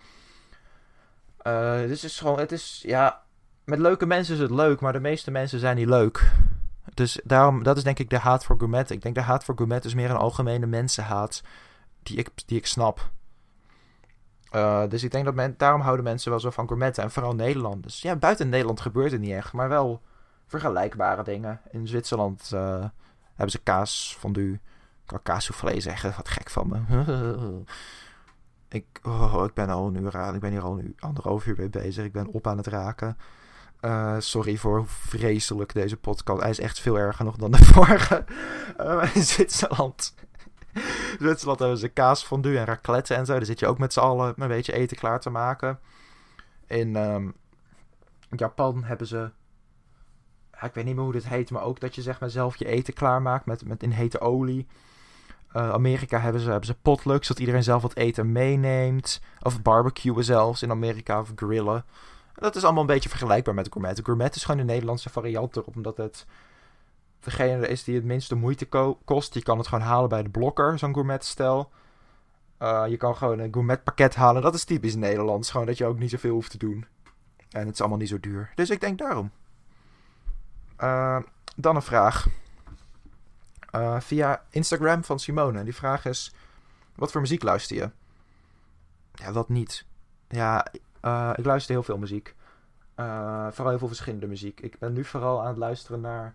Uh, dus het is gewoon, het is, ja, met leuke mensen is het leuk, maar de meeste mensen zijn niet leuk. Dus daarom, dat is denk ik de haat voor gourmet. Ik denk de haat voor gourmet is meer een algemene mensenhaat die ik, die ik snap. Uh, dus ik denk dat men, daarom houden mensen wel zo van gourmetten. En vooral Nederland. Dus ja, buiten Nederland gebeurt het niet echt. Maar wel vergelijkbare dingen. In Zwitserland uh, hebben ze kaas fondue. Ik kan kaassoufflé zeggen. Wat gek van me. ik, oh, ik ben al een uur aan. Ik ben hier al een anderhalf uur mee bezig. Ik ben op aan het raken. Uh, sorry voor hoe vreselijk deze podcast. Hij is echt veel erger nog dan de vorige. Uh, in Zwitserland. Zwitserland hebben ze kaas fondue en raclette en zo. Daar zit je ook met z'n allen een beetje eten klaar te maken. In um, Japan hebben ze ik weet niet meer hoe dit heet, maar ook dat je zeg maar zelf je eten klaarmaakt met, met in hete olie. Uh, Amerika hebben ze, hebben ze potlucks, dat iedereen zelf wat eten meeneemt. Of barbecuen zelfs in Amerika, of grillen. Dat is allemaal een beetje vergelijkbaar met gourmet. Gourmet is gewoon de Nederlandse variant erop, omdat het degene is die het minste moeite kost. Je kan het gewoon halen bij de blokker, zo'n gourmetstel. Uh, je kan gewoon een gourmet pakket halen. Dat is typisch Nederlands. Gewoon dat je ook niet zoveel hoeft te doen. En het is allemaal niet zo duur. Dus ik denk daarom. Uh, dan een vraag. Uh, via Instagram van Simone. Die vraag is: Wat voor muziek luister je? Ja, wat niet. Ja, uh, ik luister heel veel muziek. vooral heel veel verschillende muziek. Ik ben nu vooral aan het luisteren naar.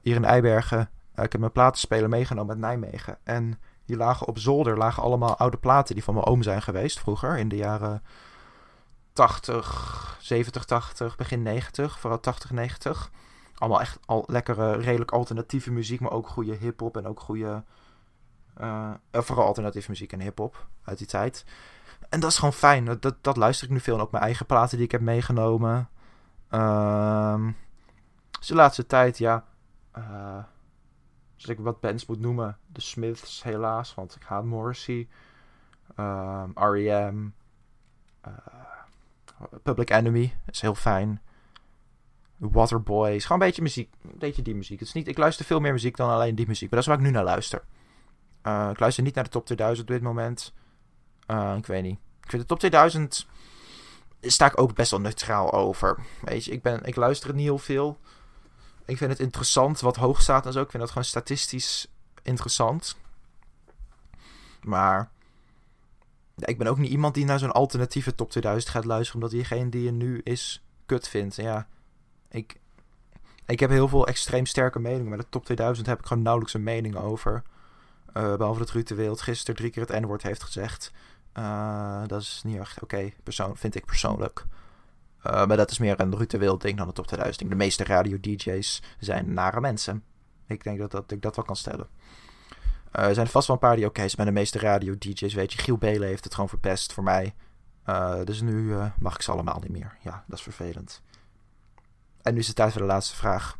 hier in Eibergen. ik heb mijn platenspeler meegenomen uit Nijmegen. En hier lagen op zolder lagen allemaal oude platen die van mijn oom zijn geweest vroeger. In de jaren 80, 70, 80, begin 90, vooral 80, 90. Allemaal echt al lekkere, redelijk alternatieve muziek, maar ook goede hip-hop en ook goede. Uh, vooral alternatieve muziek en hip-hop uit die tijd. En dat is gewoon fijn. Dat, dat, luister ik nu veel. En ook mijn eigen platen die ik heb meegenomen. Uh, dus de laatste tijd, ja. Uh, als ik wat bands moet noemen. The Smiths, helaas. Want ik haat Morrissey. Uh, R.E.M. Uh, Public Enemy is heel fijn. Waterboys. Gewoon een beetje muziek. Een beetje die muziek. Het is niet, ik luister veel meer muziek dan alleen die muziek. Maar dat is waar ik nu naar luister. Uh, ik luister niet naar de top 2000 op dit moment. Uh, ik weet niet. Ik vind de top 2000. Sta ik ook best wel neutraal over. Weet je, ik, ben, ik luister het niet heel veel. Ik vind het interessant wat hoog staat en zo. Ik vind dat gewoon statistisch interessant. Maar ik ben ook niet iemand die naar zo'n alternatieve top 2000 gaat luisteren. Omdat diegene die er nu is kut vindt. Ja, ik, ik heb heel veel extreem sterke meningen. Maar de top 2000 heb ik gewoon nauwelijks een mening over. Uh, behalve dat Ruud de Wild gisteren drie keer het N-woord heeft gezegd. Uh, dat is niet echt oké, okay, vind ik persoonlijk. Uh, maar dat is meer een Ruud ding dan de top 2000 De meeste radio-dj's zijn nare mensen. Ik denk dat, dat ik dat wel kan stellen. er zijn vast wel een paar die oké zijn. Maar de meeste radio-dj's, weet je, Giel Belen heeft het gewoon verpest voor mij. dus nu mag ik ze allemaal niet meer. Ja, dat is vervelend. En nu is het tijd voor de laatste vraag.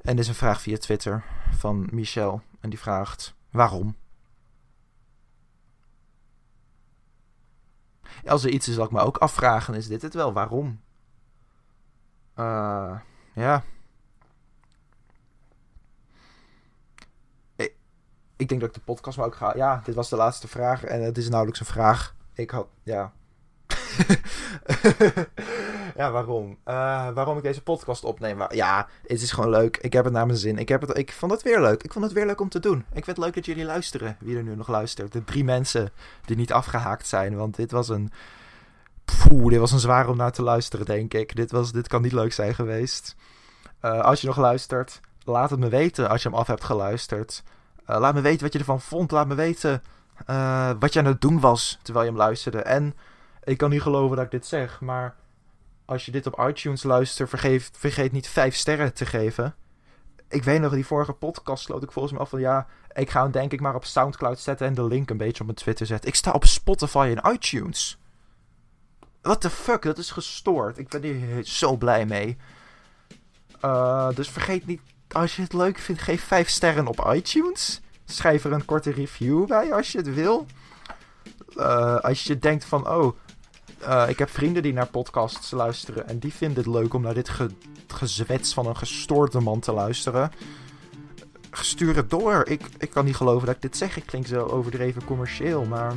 En dit is een vraag via Twitter van Michel. En die vraagt: waarom? Als er iets is dat ik me ook afvragen, is dit het wel. Waarom? Uh, ja. Ik, ik, denk dat ik de podcast maar ook ga. Ja, dit was de laatste vraag. En het is nauwelijks een vraag. Ik had. Ja. ja, waarom? Uh, waarom ik deze podcast opneem? Ja, het is gewoon leuk. Ik heb het naar mijn zin. Ik, heb het, ik vond het weer leuk. Ik vond het weer leuk om te doen. Ik vind het leuk dat jullie luisteren. Wie er nu nog luistert. De drie mensen die niet afgehaakt zijn. Want dit was een... Poeh, dit was een zwaar om naar te luisteren, denk ik. Dit, was, dit kan niet leuk zijn geweest. Uh, als je nog luistert, laat het me weten als je hem af hebt geluisterd. Uh, laat me weten wat je ervan vond. Laat me weten wat je aan het doen was terwijl je hem luisterde. En ik kan niet geloven dat ik dit zeg, maar als je dit op iTunes luistert, vergeet, vergeet niet vijf sterren te geven. Ik weet nog, die vorige podcast sloot ik volgens mij af van ja, ik ga hem denk ik maar op Soundcloud zetten en de link een beetje op mijn Twitter zetten. Ik sta op Spotify en iTunes. What the fuck, dat is gestoord. Ik ben hier zo blij mee. Uh, dus vergeet niet, als je het leuk vindt, geef vijf sterren op iTunes. Schrijf er een korte review bij als je het wil. Uh, als je denkt van, oh, uh, ik heb vrienden die naar podcasts luisteren en die vinden het leuk om naar dit ge gezwets van een gestoorde man te luisteren. Stuur het door. Ik, ik kan niet geloven dat ik dit zeg. Ik klink zo overdreven commercieel, maar...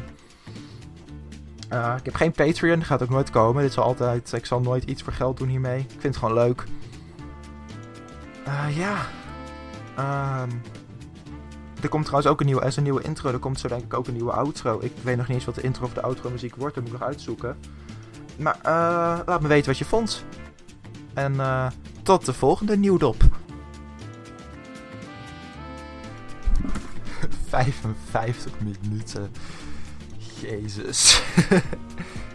Uh, ik heb geen Patreon, gaat ook nooit komen. Dit zal altijd, ik zal nooit iets voor geld doen hiermee. Ik vind het gewoon leuk. Uh, ja. Um, er komt trouwens ook een nieuwe, er een nieuwe intro. Er komt zo denk ik ook een nieuwe outro. Ik weet nog niet eens wat de intro of de outro muziek wordt. Dat moet ik nog uitzoeken. Maar uh, laat me weten wat je vond. En uh, tot de volgende nieuwdop. 55 minuten. Jezus.